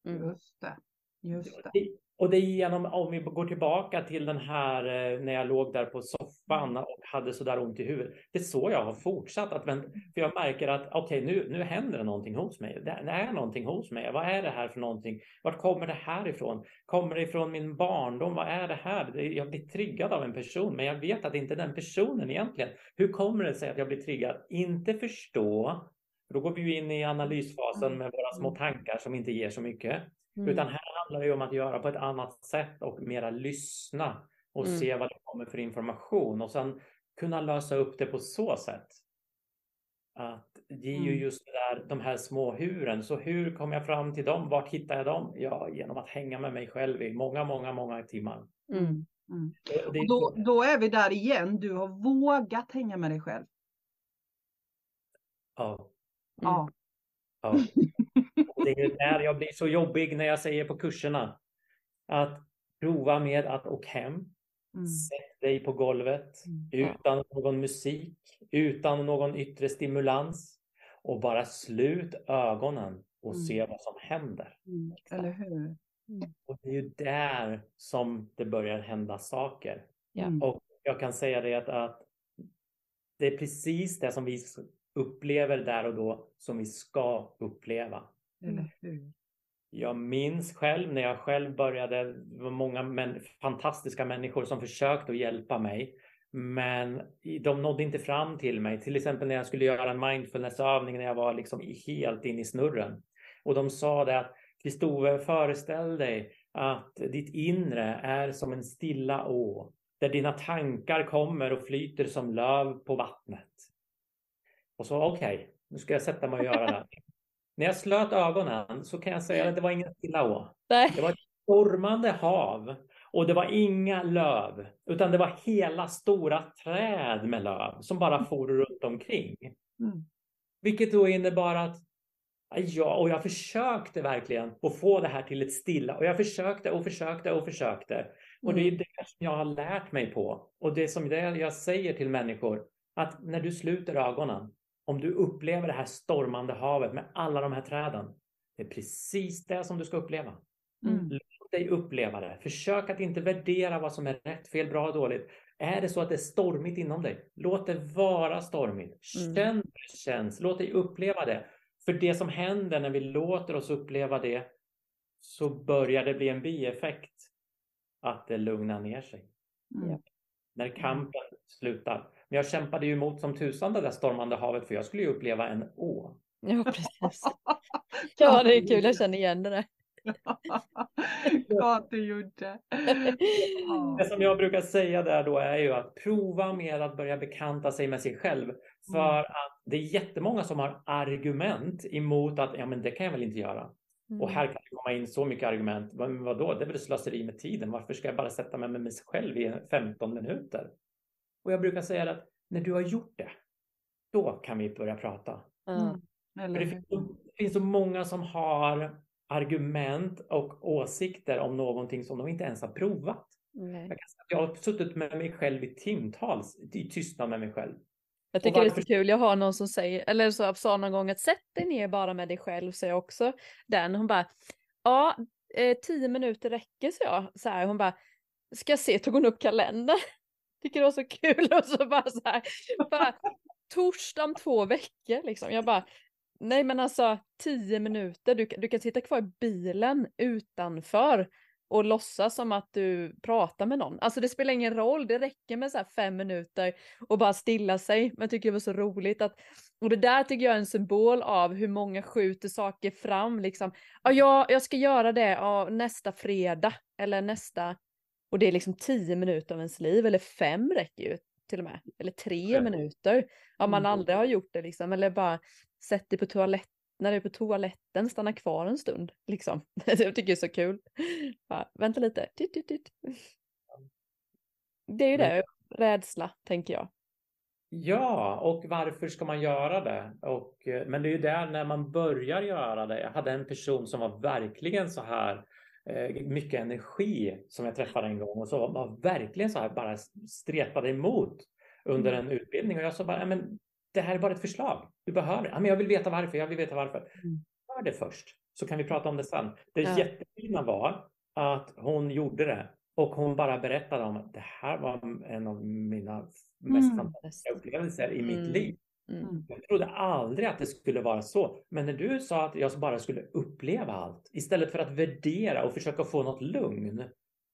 Mm. Just det. Just det. Och det är genom, om vi går tillbaka till den här eh, när jag låg där på soffan mm. och hade så där ont i huvudet. Det är så jag har fortsatt att vänta, för jag märker att okej, okay, nu, nu händer det någonting hos mig. Det, det är någonting hos mig. Vad är det här för någonting? Vart kommer det här ifrån? Kommer det ifrån min barndom? Vad är det här? Jag blir triggad av en person, men jag vet att det inte är den personen egentligen. Hur kommer det sig att jag blir triggad? Inte förstå. Då går vi ju in i analysfasen mm. med våra små tankar som inte ger så mycket. Mm. Utan här handlar det om att göra på ett annat sätt och mera lyssna och mm. se vad det kommer för information och sen kunna lösa upp det på så sätt. Att det är ju mm. just där, de här små huren. Så hur kommer jag fram till dem? Vart hittar jag dem? Ja, genom att hänga med mig själv i många, många, många timmar. Mm. Mm. Det, det då, då, är vi där igen. Du har vågat hänga med dig själv. Ja. Ja. ja. Det är där jag blir så jobbig när jag säger på kurserna att prova med att åka hem. Mm. Sätt dig på golvet mm. utan någon musik, utan någon yttre stimulans och bara slut ögonen och mm. se vad som händer. Mm. Eller hur? Mm. Och det är ju där som det börjar hända saker. Mm. Och jag kan säga det att, att det är precis det som vi upplever där och då som vi ska uppleva. Eller mm. hur? Jag minns själv när jag själv började, det var många män, fantastiska människor som försökte att hjälpa mig. Men de nådde inte fram till mig. Till exempel när jag skulle göra en mindfulnessövning när jag var liksom helt in i snurren. Och de sa det att Kristove, föreställ dig att ditt inre är som en stilla å där dina tankar kommer och flyter som löv på vattnet. Och så okej, okay, nu ska jag sätta mig och göra det. När jag slöt ögonen så kan jag säga att det var ingen stilla å. Det var ett stormande hav och det var inga löv, utan det var hela stora träd med löv som bara for runt omkring. Mm. Vilket då innebar att ja, och jag försökte verkligen att få det här till ett stilla och jag försökte och försökte och försökte. Och det är mm. det som jag har lärt mig på och det som det jag säger till människor att när du sluter ögonen om du upplever det här stormande havet med alla de här träden. Det är precis det som du ska uppleva. Mm. Låt dig uppleva det. Försök att inte värdera vad som är rätt, fel, bra, dåligt. Är det så att det är stormigt inom dig, låt det vara stormigt. Mm. Känn mm. det känns, låt dig uppleva det. För det som händer när vi låter oss uppleva det så börjar det bli en bieffekt att det lugnar ner sig. Mm. När kampen slutar. Men jag kämpade ju emot som tusan det där stormande havet för jag skulle ju uppleva en å. Ja, precis. Ja, det är kul. Jag känner igen det där. Klart du gjorde. Det som jag brukar säga där då är ju att prova med att börja bekanta sig med sig själv. För mm. att det är jättemånga som har argument emot att ja, men det kan jag väl inte göra. Mm. Och här kan det komma in så mycket argument. Men vadå, det är väl slöseri med tiden. Varför ska jag bara sätta mig med mig själv i 15 minuter? Och jag brukar säga att när du har gjort det, då kan vi börja prata. Mm. För det, finns, det finns så många som har argument och åsikter om någonting som de inte ens har provat. Jag, kan säga att jag har suttit med mig själv i timtals i tystnad med mig själv. Jag tycker varför... det är så kul, jag har någon som säger, eller så sa någon gång att sätt dig ner bara med dig själv, säger jag också den. Hon bara, ja, eh, tio minuter räcker, så jag. Så här, hon bara, ska jag se, tog hon upp kalendern tycker det var så kul och så bara så här, bara, torsdag om två veckor liksom. Jag bara, nej men alltså tio minuter, du, du kan sitta kvar i bilen utanför och låtsas som att du pratar med någon. Alltså det spelar ingen roll, det räcker med så fem minuter och bara stilla sig. Men jag tycker det var så roligt att, och det där tycker jag är en symbol av hur många skjuter saker fram liksom. Ja, jag, jag ska göra det ja, nästa fredag eller nästa och det är liksom tio minuter av ens liv, eller fem räcker ju till och med. Eller tre ja. minuter. Om man mm. aldrig har gjort det liksom. Eller bara sätt dig på toaletten, när du är på toaletten, stanna kvar en stund. Liksom. jag tycker det är så kul. Bara, vänta lite. Det är ju det, rädsla tänker jag. Ja, och varför ska man göra det? Och, eh, men det är ju där när man börjar göra det. Jag hade en person som var verkligen så här mycket energi som jag träffade en gång och så var verkligen så här bara stretade emot under Mm. en utbildning och jag sa bara, "Ja, men det här är bara ett förslag. Du behöver, men jag vill veta varför, jag vill veta varför. Mm. Gör det först så kan vi prata om det sen. Det Ja. jättefina var att hon gjorde det och hon bara berättade om att det här var en av mina mest Mm. fantastiska upplevelser i mitt Mm. liv. Mm. Jag trodde aldrig att det skulle vara så. Men när du sa att jag bara skulle uppleva allt istället för att värdera och försöka få något lugn.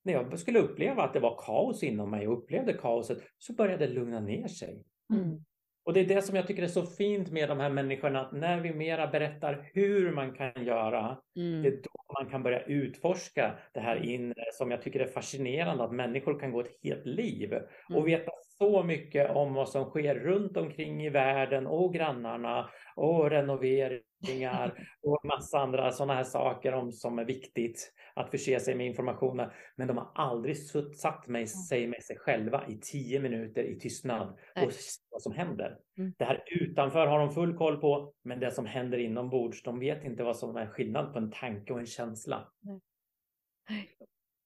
När jag skulle uppleva att det var kaos inom mig och upplevde kaoset så började det lugna ner sig. Mm. Och det är det som jag tycker är så fint med de här människorna, att när vi mera berättar hur man kan göra, det Mm. är då man kan börja utforska det här inre som jag tycker är fascinerande, att människor kan gå ett helt liv och Mm. veta så mycket om vad som sker runt omkring i världen och grannarna och renoveringar och massa andra sådana här saker om som är viktigt att förse sig med information. Men de har aldrig satt med sig med sig själva i tio minuter i tystnad Nej. och se vad som händer. Mm. Det här utanför har de full koll på, men det som händer inombords, de vet inte vad som är skillnad på en tanke och en känsla.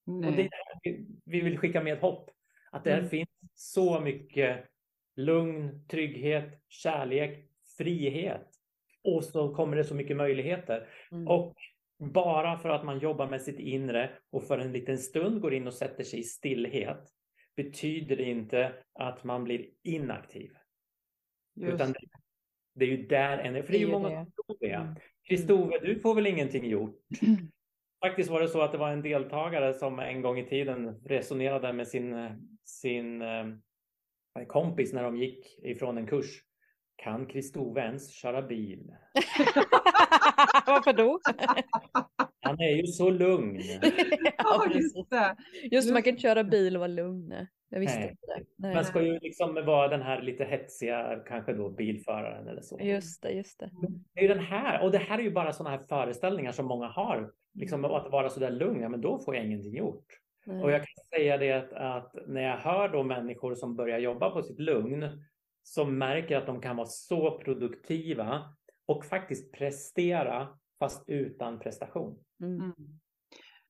Och det är Nej. där vi- vi vill skicka med hopp. Att där Mm. finns så mycket lugn, trygghet, kärlek, frihet. Och så kommer det så mycket möjligheter. Mm. Och bara för att man jobbar med sitt inre och för en liten stund går in och sätter sig i stillhet betyder det inte att man blir inaktiv. Just. Utan det, det är ju där en... För det är ju många som tror det. Mm. Kristove, du får väl ingenting gjort? Faktiskt var det så att det var en deltagare som en gång i tiden resonerade med sin, sin eh, kompis när de gick ifrån en kurs. Kan Kristove ens köra bil? Varför då? Han är ju så lugn. ja, just det. Just man kan inte köra bil och vara lugn. nej. Jag visste Nej. inte det. Nej. Man ska ju liksom vara den här lite hetsiga, kanske då bilföraren eller så. Just det, just det. Det är ju den här, och det här är ju bara sådana här föreställningar som många har. Liksom att vara så där lugn, ja men då får jag ingenting gjort. Nej. Och jag kan säga det att, att när jag hör då människor som börjar jobba på sitt lugn som märker att de kan vara så produktiva och faktiskt prestera fast utan prestation. Mm. Mm.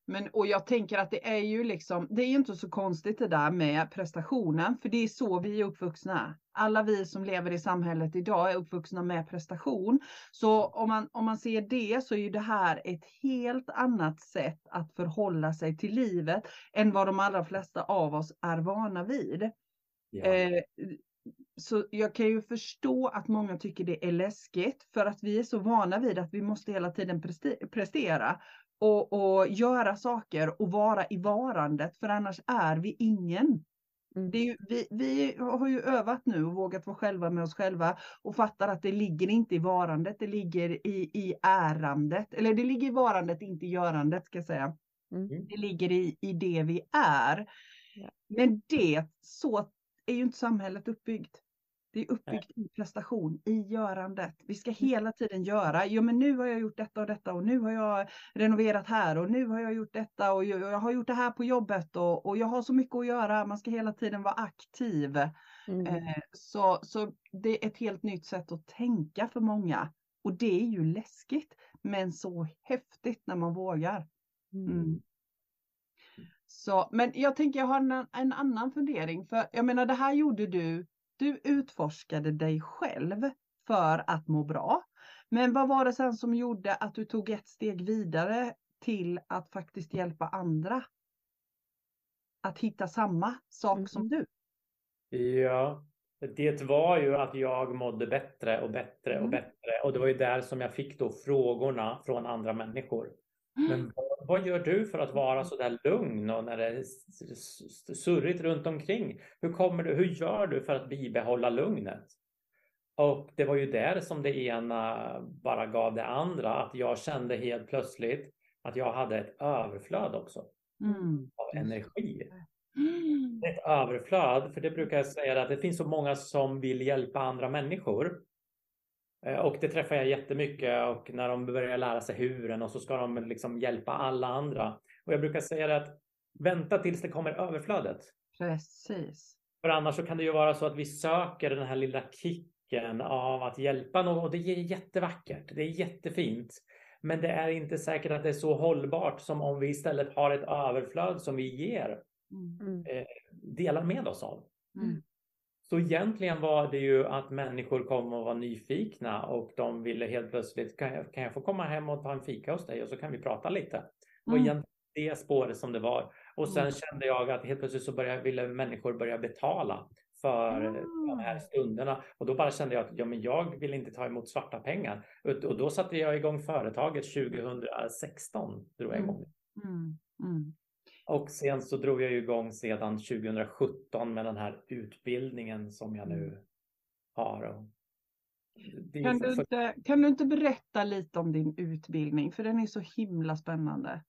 Men, och jag tänker att det är ju liksom, det är ju inte så konstigt det där med prestationen, för det är så vi är uppvuxna. Alla vi som lever i samhället idag är uppvuxna med prestation. Så om man, om man ser det så är ju det här ett helt annat sätt att förhålla sig till livet än vad de allra flesta av oss är vana vid. Ja. Eh, så jag kan ju förstå att många tycker det är läskigt för att vi är så vana vid att vi måste hela tiden preste- prestera och, och göra saker och vara i varandet för annars är vi ingen. Mm. Det är ju, vi, vi har ju övat nu och vågat vara själva med oss själva och fattar att det ligger inte i varandet, det ligger i, i ärandet. Eller det ligger i varandet, inte i görandet ska jag säga. Mm. Det ligger i, i det vi är. Ja. Men det, så är ju inte samhället uppbyggt. Det är uppbyggt i prestation, i görandet. Vi ska hela tiden göra. Jo, men nu har jag gjort detta och detta och nu har jag renoverat här och nu har jag gjort detta och jag, har gjort det här på jobbet och, och jag har så mycket att göra. Man ska hela tiden vara aktiv. Mm. Eh, så, så det är ett helt nytt sätt att tänka för många. Och det är ju läskigt, men så häftigt när man vågar. Mm. Så, men jag tänker jag har en, en annan fundering. För jag menar det här gjorde du. Du utforskade dig själv för att må bra. Men vad var det sen som gjorde att du tog ett steg vidare till att faktiskt hjälpa andra? Att hitta samma sak Mhm. som du. Ja, det var ju att jag mådde bättre och bättre och Mm. bättre. Och det var ju där som jag fick då frågorna från andra människor. Men vad, vad gör du för att vara så där lugn och när det är surrigt runt omkring? Hur kommer du, hur gör du för att bibehålla lugnet? Och det var ju där som det ena bara gav det andra, att jag kände helt plötsligt att jag hade ett överflöd också Mm. av energi. Mm. Ett överflöd, för det brukar jag säga att det finns så många som vill hjälpa andra människor. Eh, Och det träffar jag jättemycket och när de börjar lära sig huren och så ska de liksom hjälpa alla andra. Och jag brukar säga det att vänta tills det kommer överflödet. Precis. För annars så kan det ju vara så att vi söker den här lilla kicken av att hjälpa någon och det är jättevackert. Det är jättefint. Men det är inte säkert att det är så hållbart som om vi istället har ett överflöd som vi ger, Mm. eh, delar med oss av. Mm. Så egentligen var det ju att människor kom och var nyfikna och de ville helt plötsligt, kan jag, kan jag få komma hem och ta en fika hos dig och så kan vi prata lite. Mm. egentligen det spåret som det var. Och sen Mm. kände jag att helt plötsligt så började, ville människor börja betala för de här Ah. stunderna. Och då bara kände jag att ja, men jag vill inte ta emot svarta pengar. Och, och då satte jag igång företaget 2016. Drog jag igång. Mm. Mm. Och sen så drog jag ju igång sedan 2017 med den här utbildningen som jag Mm. nu har. Och det är Kan, du inte, kan du inte berätta lite om din utbildning? För den är så himla spännande.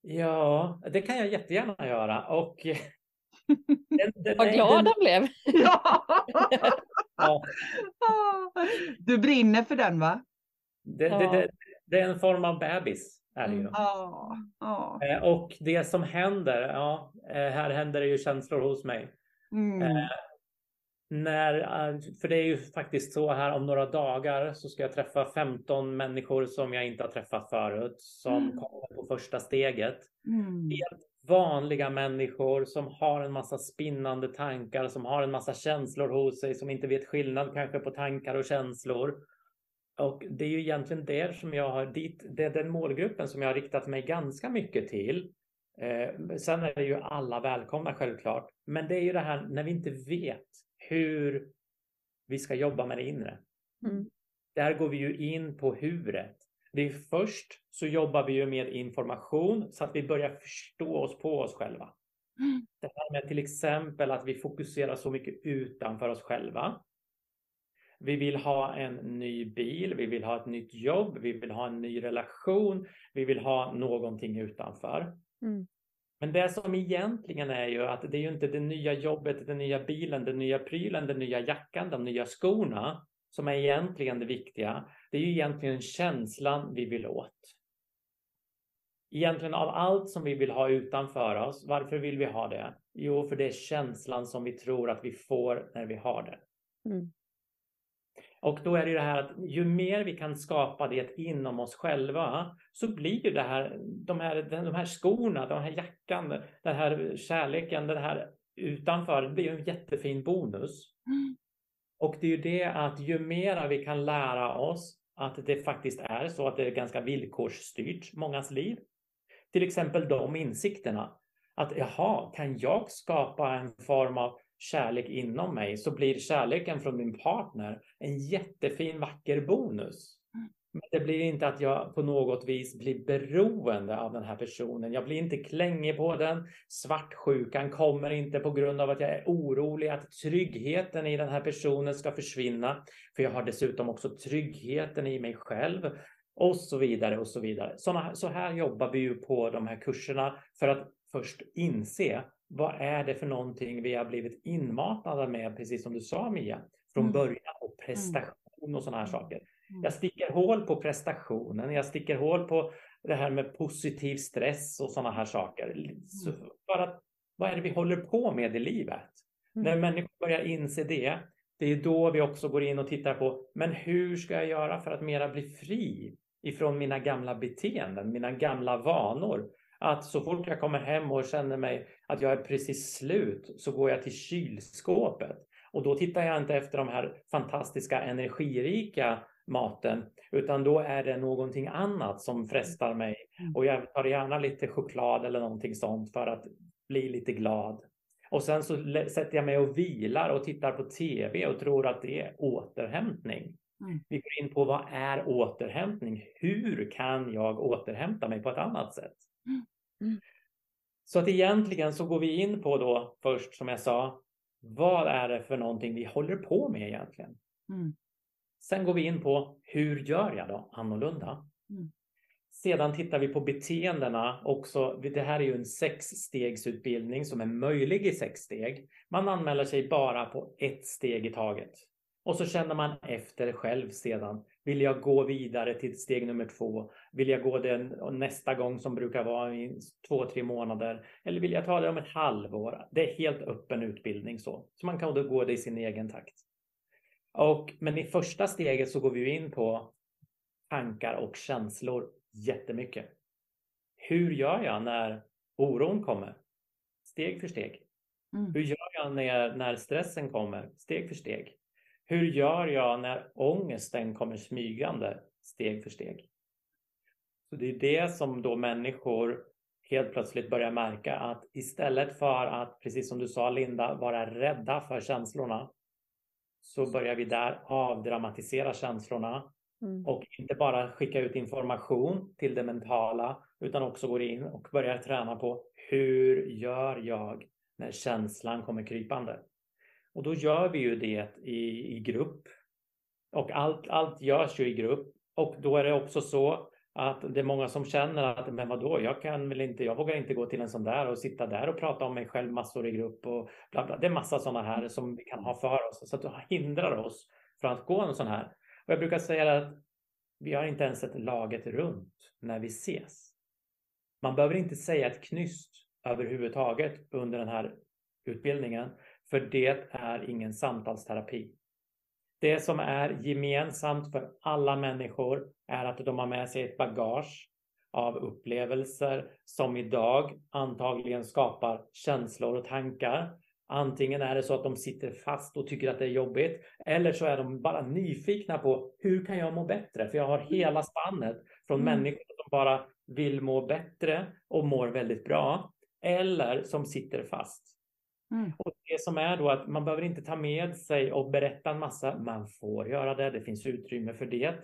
Ja, det kan jag jättegärna göra. Och den, den, Vad glad den, han blev. Ja. ja, Du brinner för den va? det, det, det, det är en form av bebis. Är det ju. Mm. Ja. ja. Eh, Och det som händer, ja, eh, här händer det ju känslor hos mig. Mm. Eh, När, för det är ju faktiskt så här om några dagar så ska jag träffa 15 människor som jag inte har träffat förut som Mm. kommer på första steget. Mm. Vanliga människor som har en massa spinnande tankar, som har en massa känslor hos sig, som inte vet skillnad kanske på tankar och känslor. Och det är ju egentligen där som jag har dit, det är den målgruppen som jag har riktat mig ganska mycket till. Eh, sen är det ju alla välkomna självklart. Men det är ju det här när vi inte vet hur vi ska jobba med det inre. Mm. Där går vi ju in på huret. Det är först så jobbar vi ju med information så att vi börjar förstå oss på oss själva. Mm. Det här med till exempel att vi fokuserar så mycket utanför oss själva. Vi vill ha en ny bil, vi vill ha ett nytt jobb, vi vill ha en ny relation, vi vill ha någonting utanför. Mm. Men det som egentligen är ju att det är ju inte det nya jobbet, den nya bilen, den nya prylen, den nya jackan, de nya skorna som är egentligen det viktiga. Det är ju egentligen känslan vi vill åt. Egentligen av allt som vi vill ha utanför oss, varför vill vi ha det? Jo, för det är känslan som vi tror att vi får när vi har det. Mm. Och då är det ju det här att ju mer vi kan skapa det inom oss själva så blir ju det här, de här, de här skorna, den här jackan, den här kärleken, den här utanför, det blir ju en jättefin bonus. Mm. Och det är ju det att ju mera vi kan lära oss att det faktiskt är så att det är ganska villkorsstyrt, mångas liv. Till exempel de insikterna. Att jaha, kan jag skapa en form av kärlek inom mig så blir kärleken från min partner en jättefin vacker bonus. Men det blir inte att jag på något vis blir beroende av den här personen. Jag blir inte klängig på den. Svartsjukan kommer inte på grund av att jag är orolig att tryggheten i den här personen ska försvinna. För jag har dessutom också tryggheten i mig själv och så vidare och så vidare. Såna, så här jobbar vi ju på de här kurserna för att först inse vad är det för någonting vi har blivit inmatade med, precis som du sa Mia, från Mm. början och prestation och sådana här Mm. saker. Mm. Jag sticker hål på prestationen, jag sticker hål på det här med positiv stress och sådana här saker. Så för att, vad är det vi håller på med i livet? Mm. När människor börjar inse det, det är då vi också går in och tittar på, men hur ska jag göra för att mera bli fri ifrån mina gamla beteenden, mina gamla vanor? Att så fort jag kommer hem och känner mig att jag är precis slut så går jag till kylskåpet. Och då tittar jag inte efter de här fantastiska energirika maten, utan då är det någonting annat som frestar mig. Mm. Och jag tar gärna lite choklad eller någonting sånt för att bli lite glad. Och sen så sätter jag mig och vilar och tittar på TV och tror att det är återhämtning. Mm. Vi går in på vad är återhämtning? Hur kan jag återhämta mig på ett annat sätt? Mm. Så att egentligen så går vi in på då först som jag sa, vad är det för någonting vi håller på med egentligen? Mm. Sen går vi in på hur gör jag då annorlunda? Mm. Sedan tittar vi på beteendena också. Det här är ju en sexstegsutbildning som är möjlig i sex steg. Man anmäler sig bara på ett steg i taget. Och så känner man efter själv sedan. Vill jag gå vidare till steg nummer två? Vill jag gå den nästa gång som brukar vara i två, tre månader? Eller vill jag ta det om ett halvår? Det är helt öppen utbildning så. Så man kan då gå det i sin egen takt. Och, men i första steget så går vi in på tankar och känslor jättemycket. Hur gör jag när oron kommer? Steg för steg. Mm. Hur gör jag när, när stressen kommer? Steg för steg. Hur gör jag när ångesten kommer smygande? Steg för steg. Så Det är det som då människor helt plötsligt börjar märka att istället för att, precis som du sa Linda, vara rädda för känslorna så börjar vi där avdramatisera känslorna mm. och inte bara skicka ut information till det mentala utan också går in och börjar träna på hur gör jag när känslan kommer krypande? Och då gör vi ju det i, i grupp. Och allt, allt görs ju i grupp. Och då är det också så att det är många som känner att men vadå, jag kan väl inte, jag vågar inte gå till en sån där och sitta där och prata om mig själv massor i grupp och bla bla. Det är massa sådana här som vi kan ha för oss så att det hindrar oss från att gå en sån här. Och jag brukar säga att vi har inte ens ett laget runt när vi ses. Man behöver inte säga ett knyst överhuvudtaget under den här utbildningen, för det är ingen samtalsterapi. Det som är gemensamt för alla människor är att de har med sig ett bagage av upplevelser som idag antagligen skapar känslor och tankar. Antingen är det så att de sitter fast och tycker att det är jobbigt eller så är de bara nyfikna på hur kan jag må bättre? För jag har hela spannet från mm. människor som bara vill må bättre och mår väldigt bra eller som sitter fast. Mm. Och det som är då att man behöver inte ta med sig och berätta en massa. Man får göra det, det finns utrymme för det.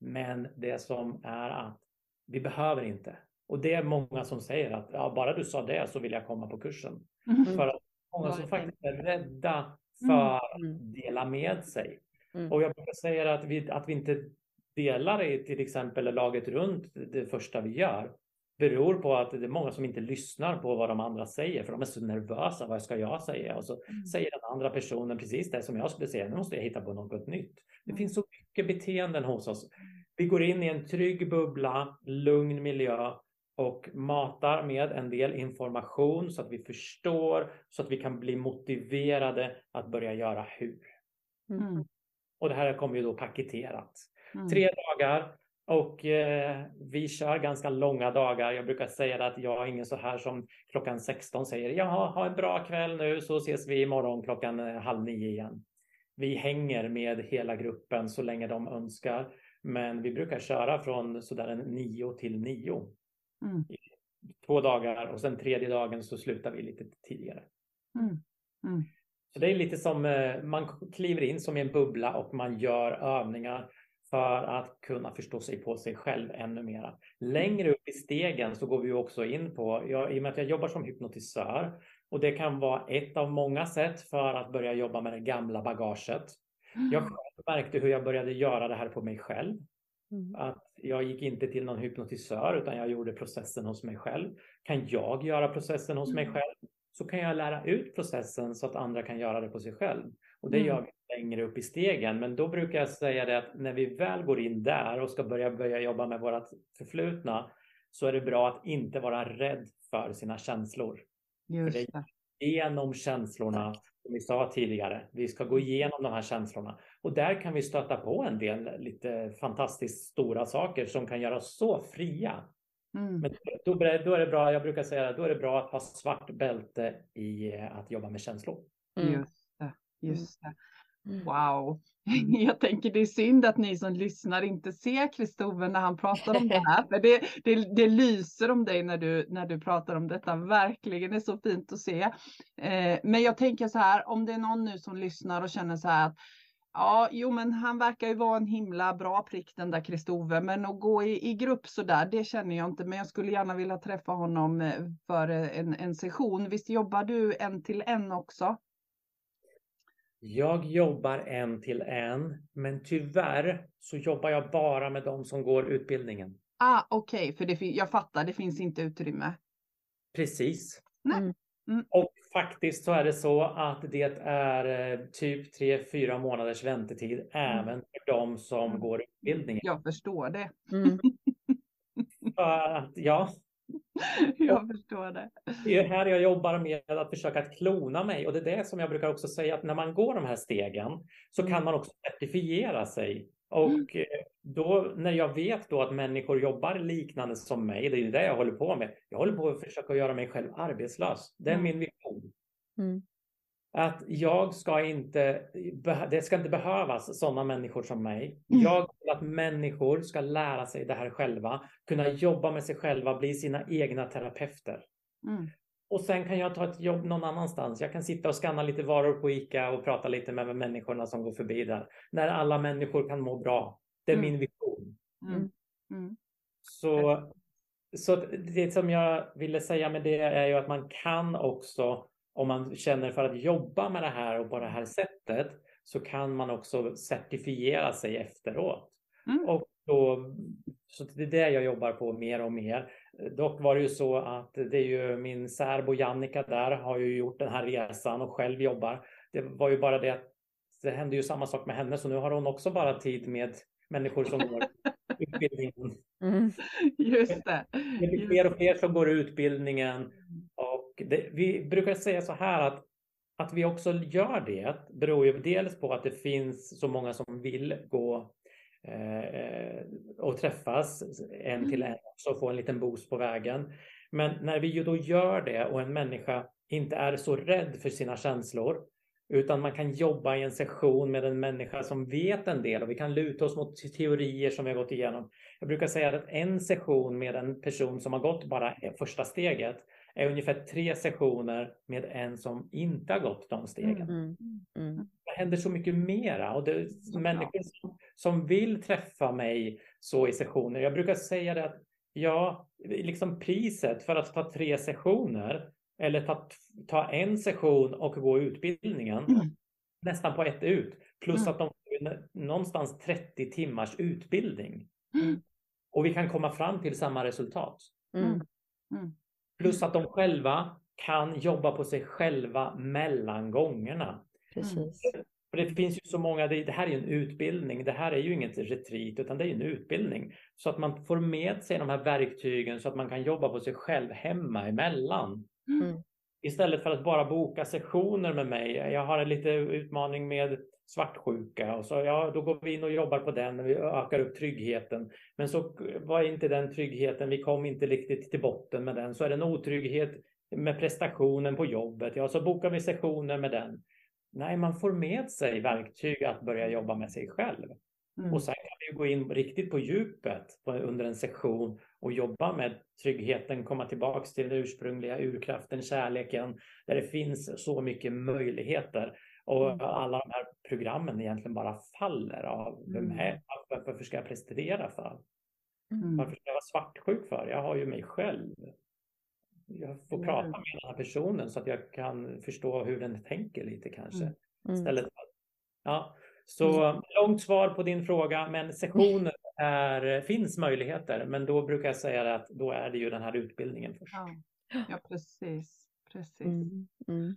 Men det som är att vi behöver inte. Och det är många som säger att ja, bara du sa det så vill jag komma på kursen. Mm. För att många som faktiskt är rädda för att mm. dela med sig. Mm. Och jag brukar säga att vi, att vi inte delar i till exempel laget runt det första vi gör beror på att det är många som inte lyssnar på vad de andra säger för de är så nervösa. Vad ska jag säga? Och så mm. säger den andra personen precis det som jag skulle säga. Nu måste jag hitta på något nytt. Det mm. finns så mycket beteenden hos oss. Vi går in i en trygg bubbla, lugn miljö och matar med en del information så att vi förstår så att vi kan bli motiverade att börja göra hur. Mm. Och det här kommer ju då paketerat. Mm. Tre dagar och eh, vi kör ganska långa dagar. Jag brukar säga att jag är ingen så här som klockan 16 säger jaha, ha en bra kväll nu så ses vi imorgon klockan eh, halv nio igen. Vi hänger med hela gruppen så länge de önskar. Men vi brukar köra från sådär en nio till nio. Mm. Två dagar och sen tredje dagen så slutar vi lite tidigare. Mm. Mm. Så det är lite som eh, man kliver in som i en bubbla och man gör övningar för att kunna förstå sig på sig själv ännu mera. Längre upp i stegen så går vi också in på, jag, i och med att jag jobbar som hypnotisör och det kan vara ett av många sätt för att börja jobba med det gamla bagaget. Mm. Jag märkte hur jag började göra det här på mig själv. Mm. Att jag gick inte till någon hypnotisör utan jag gjorde processen hos mig själv. Kan jag göra processen hos mm. mig själv så kan jag lära ut processen så att andra kan göra det på sig själv. Och det mm. gör vi längre upp i stegen. Men då brukar jag säga det att när vi väl går in där och ska börja, börja jobba med vårt förflutna så är det bra att inte vara rädd för sina känslor. Just för det är genom känslorna, som vi sa tidigare, vi ska gå igenom de här känslorna. Och där kan vi stöta på en del lite fantastiskt stora saker som kan göra oss så fria. Mm. Men då, då, är det bra, jag brukar säga då är det bra att ha svart bälte i att jobba med känslor. Mm. Just det. Just det. Mm. Wow. Jag tänker det är synd att ni som lyssnar inte ser Kristove när han pratar om det här. För det, det, det, lyser om dig när du, när du pratar om detta. Verkligen, det är så fint att se. Eh, men jag tänker så här, om det är någon nu som lyssnar och känner så här att Ja, jo, men han verkar ju vara en himla bra prick den där Kristove, men att gå i, i grupp så där, det känner jag inte, men jag skulle gärna vilja träffa honom eh, för en, en session. Visst jobbar du en till en också? Jag jobbar en till en, men tyvärr så jobbar jag bara med de som går utbildningen. Ah, Okej, okay. för det, jag fattar, det finns inte utrymme. Precis. Mm. Mm. Och faktiskt så är det så att det är eh, typ tre fyra månaders väntetid mm. även för de som mm. går utbildningen. Jag förstår det. Mm. ja. Jag förstår det. Det är här jag jobbar med att försöka att klona mig och det är det som jag brukar också säga att när man går de här stegen så kan mm. man också certifiera sig och mm. Eh, då när jag vet då att människor jobbar liknande som mig, det är det jag håller på med. Jag håller på att försöka göra mig själv arbetslös. Det är mm. min vision. Mm. Att jag ska inte, det ska inte behövas sådana människor som mig. Mm. Jag vill att människor ska lära sig det här själva, kunna jobba med sig själva, bli sina egna terapeuter. Mm. Och sen kan jag ta ett jobb någon annanstans. Jag kan sitta och skanna lite varor på ICA och prata lite med människorna som går förbi där. När alla människor kan må bra. Det är mm. min vision. Mm. Mm. Så, så det som jag ville säga med det är ju att man kan också, om man känner för att jobba med det här och på det här sättet, så kan man också certifiera sig efteråt. Mm. Och då, så det är det jag jobbar på mer och mer. Dock var det ju så att det är ju min särbo Jannica där har ju gjort den här resan och själv jobbar. Det var ju bara det att det hände ju samma sak med henne så nu har hon också bara tid med människor som går utbildningen. Mm. Just det. Det blir fler och fler som går utbildningen det, vi brukar säga så här att att vi också gör det beror ju dels på att det finns så många som vill gå Eh, och träffas en till mm. en och få en liten boost på vägen. Men när vi ju då gör det och en människa inte är så rädd för sina känslor utan man kan jobba i en session med en människa som vet en del och vi kan luta oss mot teorier som vi har gått igenom. Jag brukar säga att en session med en person som har gått bara första steget är ungefär tre sessioner med en som inte har gått de stegen. Mm. Mm. mm. Det händer så mycket mera och det är människor som, som vill träffa mig så i sessioner. Jag brukar säga det att ja, liksom priset för att ta tre sessioner eller ta, ta en session och gå utbildningen mm. nästan på ett ut plus mm. att de får någonstans 30 timmars utbildning. Mm. Och vi kan komma fram till samma resultat. Plus att de själva kan jobba på sig själva mellan gångerna. Precis. För det finns ju så många, det, här är ju en utbildning, det här är ju inget retreat utan det är en utbildning. Så att man får med sig de här verktygen så att man kan jobba på sig själv hemma emellan. Mm. Istället för att bara boka sessioner med mig. Jag har en liten utmaning med svartsjuka och så ja, då går vi in och jobbar på den och vi ökar upp tryggheten. Men så var inte den tryggheten, vi kom inte riktigt till botten med den. Så är det en otrygghet med prestationen på jobbet. Ja, så bokar vi sessioner med den. Nej, man får med sig verktyg att börja jobba med sig själv. Mm. Och sen kan vi gå in riktigt på djupet under en session och jobba med tryggheten, komma tillbaks till den ursprungliga urkraften, kärleken, där det finns så mycket möjligheter. Och mm. alla de här programmen egentligen bara faller av vem mm. är? Varför ska jag prestera för? Mm. Varför ska jag vara svartsjuk för? Jag har ju mig själv. Jag får prata med den här personen så att jag kan förstå hur den tänker lite kanske. Mm. mm. Istället för, ja. Så mm. långt svar på din fråga, men sessioner är, finns möjligheter. Men då brukar jag säga att då är det ju den här utbildningen först. Ja, ja precis. precis. Mm.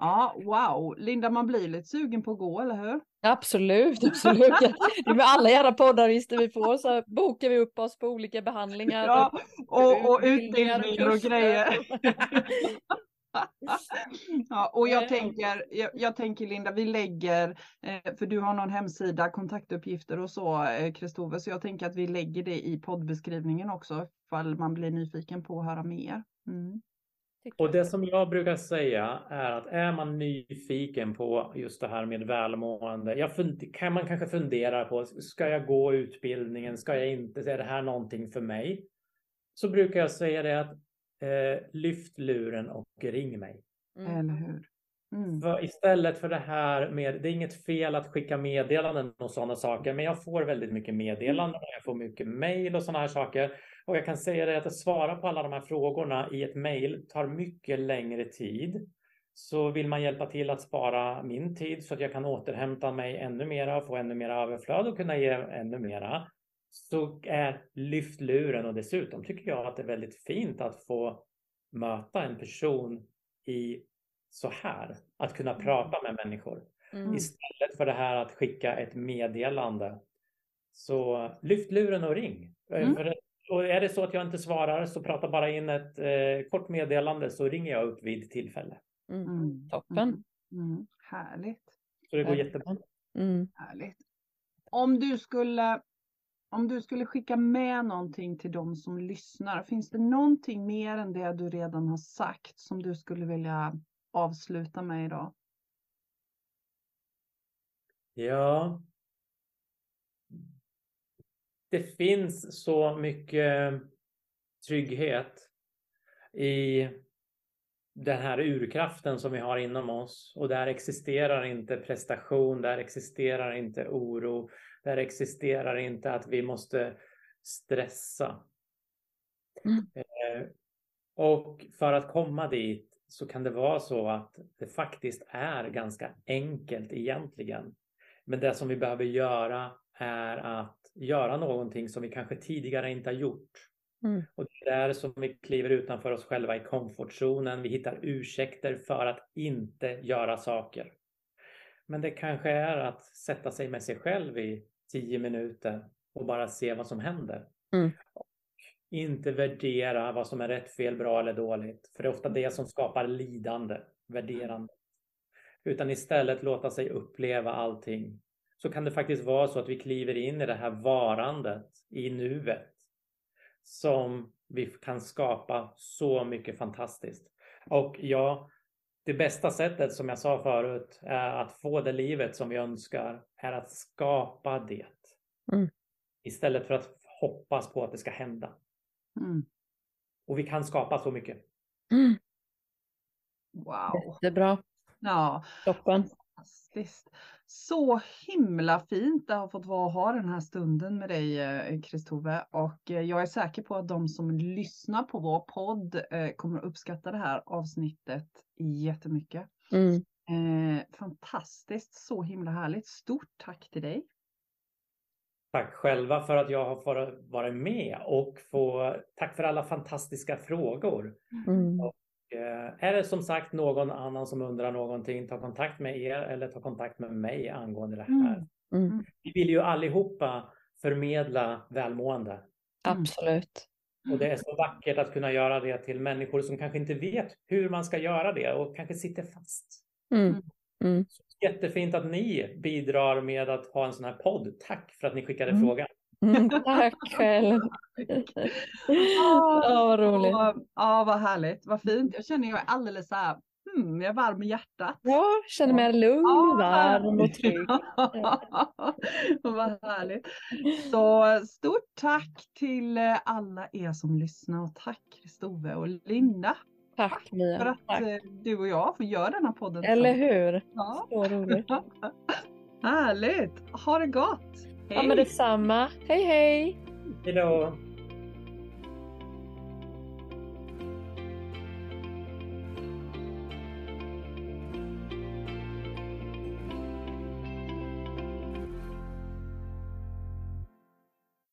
Ja, wow. Linda, man blir lite sugen på att gå, eller hur? Absolut, absolut. Med alla jävla poddar vi får så bokar vi upp oss på olika behandlingar. Ja, och, och utbildningar och, och grejer. ja, och jag tänker, jag, jag, tänker Linda, vi lägger, eh, för du har någon hemsida, kontaktuppgifter och så, Kristove, eh, så jag tänker att vi lägger det i poddbeskrivningen också, ifall man blir nyfiken på att höra mer. Mm. Och det som jag brukar säga är att är man nyfiken på just det här med välmående, jag kan man kanske fundera på, ska jag gå utbildningen, ska jag inte, är det här någonting för mig? Så brukar jag säga det att eh, lyft luren och ring mig. Mm. Eller hur? Mm. För istället för det här med, det är inget fel att skicka meddelanden och sådana saker, men jag får väldigt mycket meddelanden, jag får mycket mail och sådana här saker. Och jag kan säga det att svara på alla de här frågorna i ett mejl tar mycket längre tid. Så vill man hjälpa till att spara min tid så att jag kan återhämta mig ännu mera, och få ännu mera överflöd och kunna ge ännu mera. Så är lyft luren och dessutom tycker jag att det är väldigt fint att få möta en person i så här. Att kunna prata med människor. Mm. Istället för det här att skicka ett meddelande. Så lyft luren och ring. Mm. För, och är det så att jag inte svarar så prata bara in ett eh, kort meddelande så ringer jag upp vid tillfälle. Mm. Mm. Toppen. Mm. Mm. Härligt. Så det går Verkligen. jättebra. Mm. Härligt. Om du skulle om du skulle skicka med någonting till de som lyssnar, finns det någonting mer än det du redan har sagt som du skulle vilja avsluta med idag? Ja. Det finns så mycket trygghet i den här urkraften som vi har inom oss och där existerar inte prestation, där existerar inte oro, där existerar inte att vi måste stressa. Mm. Eh, och för att komma dit så kan det vara så att det faktiskt är ganska enkelt egentligen. Men det som vi behöver göra är att göra någonting som vi kanske tidigare inte har gjort. Mm. Och det är där som vi kliver utanför oss själva i komfortzonen. Vi hittar ursäkter för att inte göra saker. Men det kanske är att sätta sig med sig själv i tio minuter och bara se vad som händer. Mm. Och inte värdera vad som är rätt, fel, bra eller dåligt. För det är ofta det som skapar lidande, värderande. Utan istället låta sig uppleva allting. Så kan det faktiskt vara så att vi kliver in i det här varandet i nuet. Som vi kan skapa så mycket fantastiskt. Och ja, det bästa sättet som jag sa förut är att få det livet som vi önskar är att skapa det. Mm. Istället för att hoppas på att det ska hända. Mm. Och vi kan skapa så mycket. Mm. Wow. Jättebra. Ja, Toppen. fantastiskt. Så himla fint det har fått vara och ha den här stunden med dig eh, Kristove och eh, jag är säker på att de som lyssnar på vår podd eh, kommer att uppskatta det här avsnittet jättemycket. Mm. Eh, fantastiskt, så himla härligt. Stort tack till dig. Tack själva för att jag har fått vara med och få tack för alla fantastiska frågor. Mm. Eh, Är det som sagt någon annan som undrar någonting, ta kontakt med er eller ta kontakt med mig angående det här. Mm. Vi vill ju allihopa förmedla välmående Absolut. och det är så vackert att kunna göra det till människor som kanske inte vet hur man ska göra det och kanske sitter fast. Mm. Mm. Jättefint att ni bidrar med att ha en sån här podd. Tack för att ni skickade Mm. frågan. Mm. Tack själv. Ja, vad roligt. Ja, ja, vad härligt, vad fint. Jag känner jag är alldeles så här, hmm, jag är varm i hjärtat. Ja, känner mig lugn, Ja, varm och trygg. Vad härligt. Så stort tack till eh, alla er som lyssnar och tack Kristove och Linda Tack för Mia. att Tack. eh, du och jag får göra den här podden. Eller hur? Ja. Så roligt. Härligt. Ha det gott. Ja men detsamma. Hej hej! Hej då!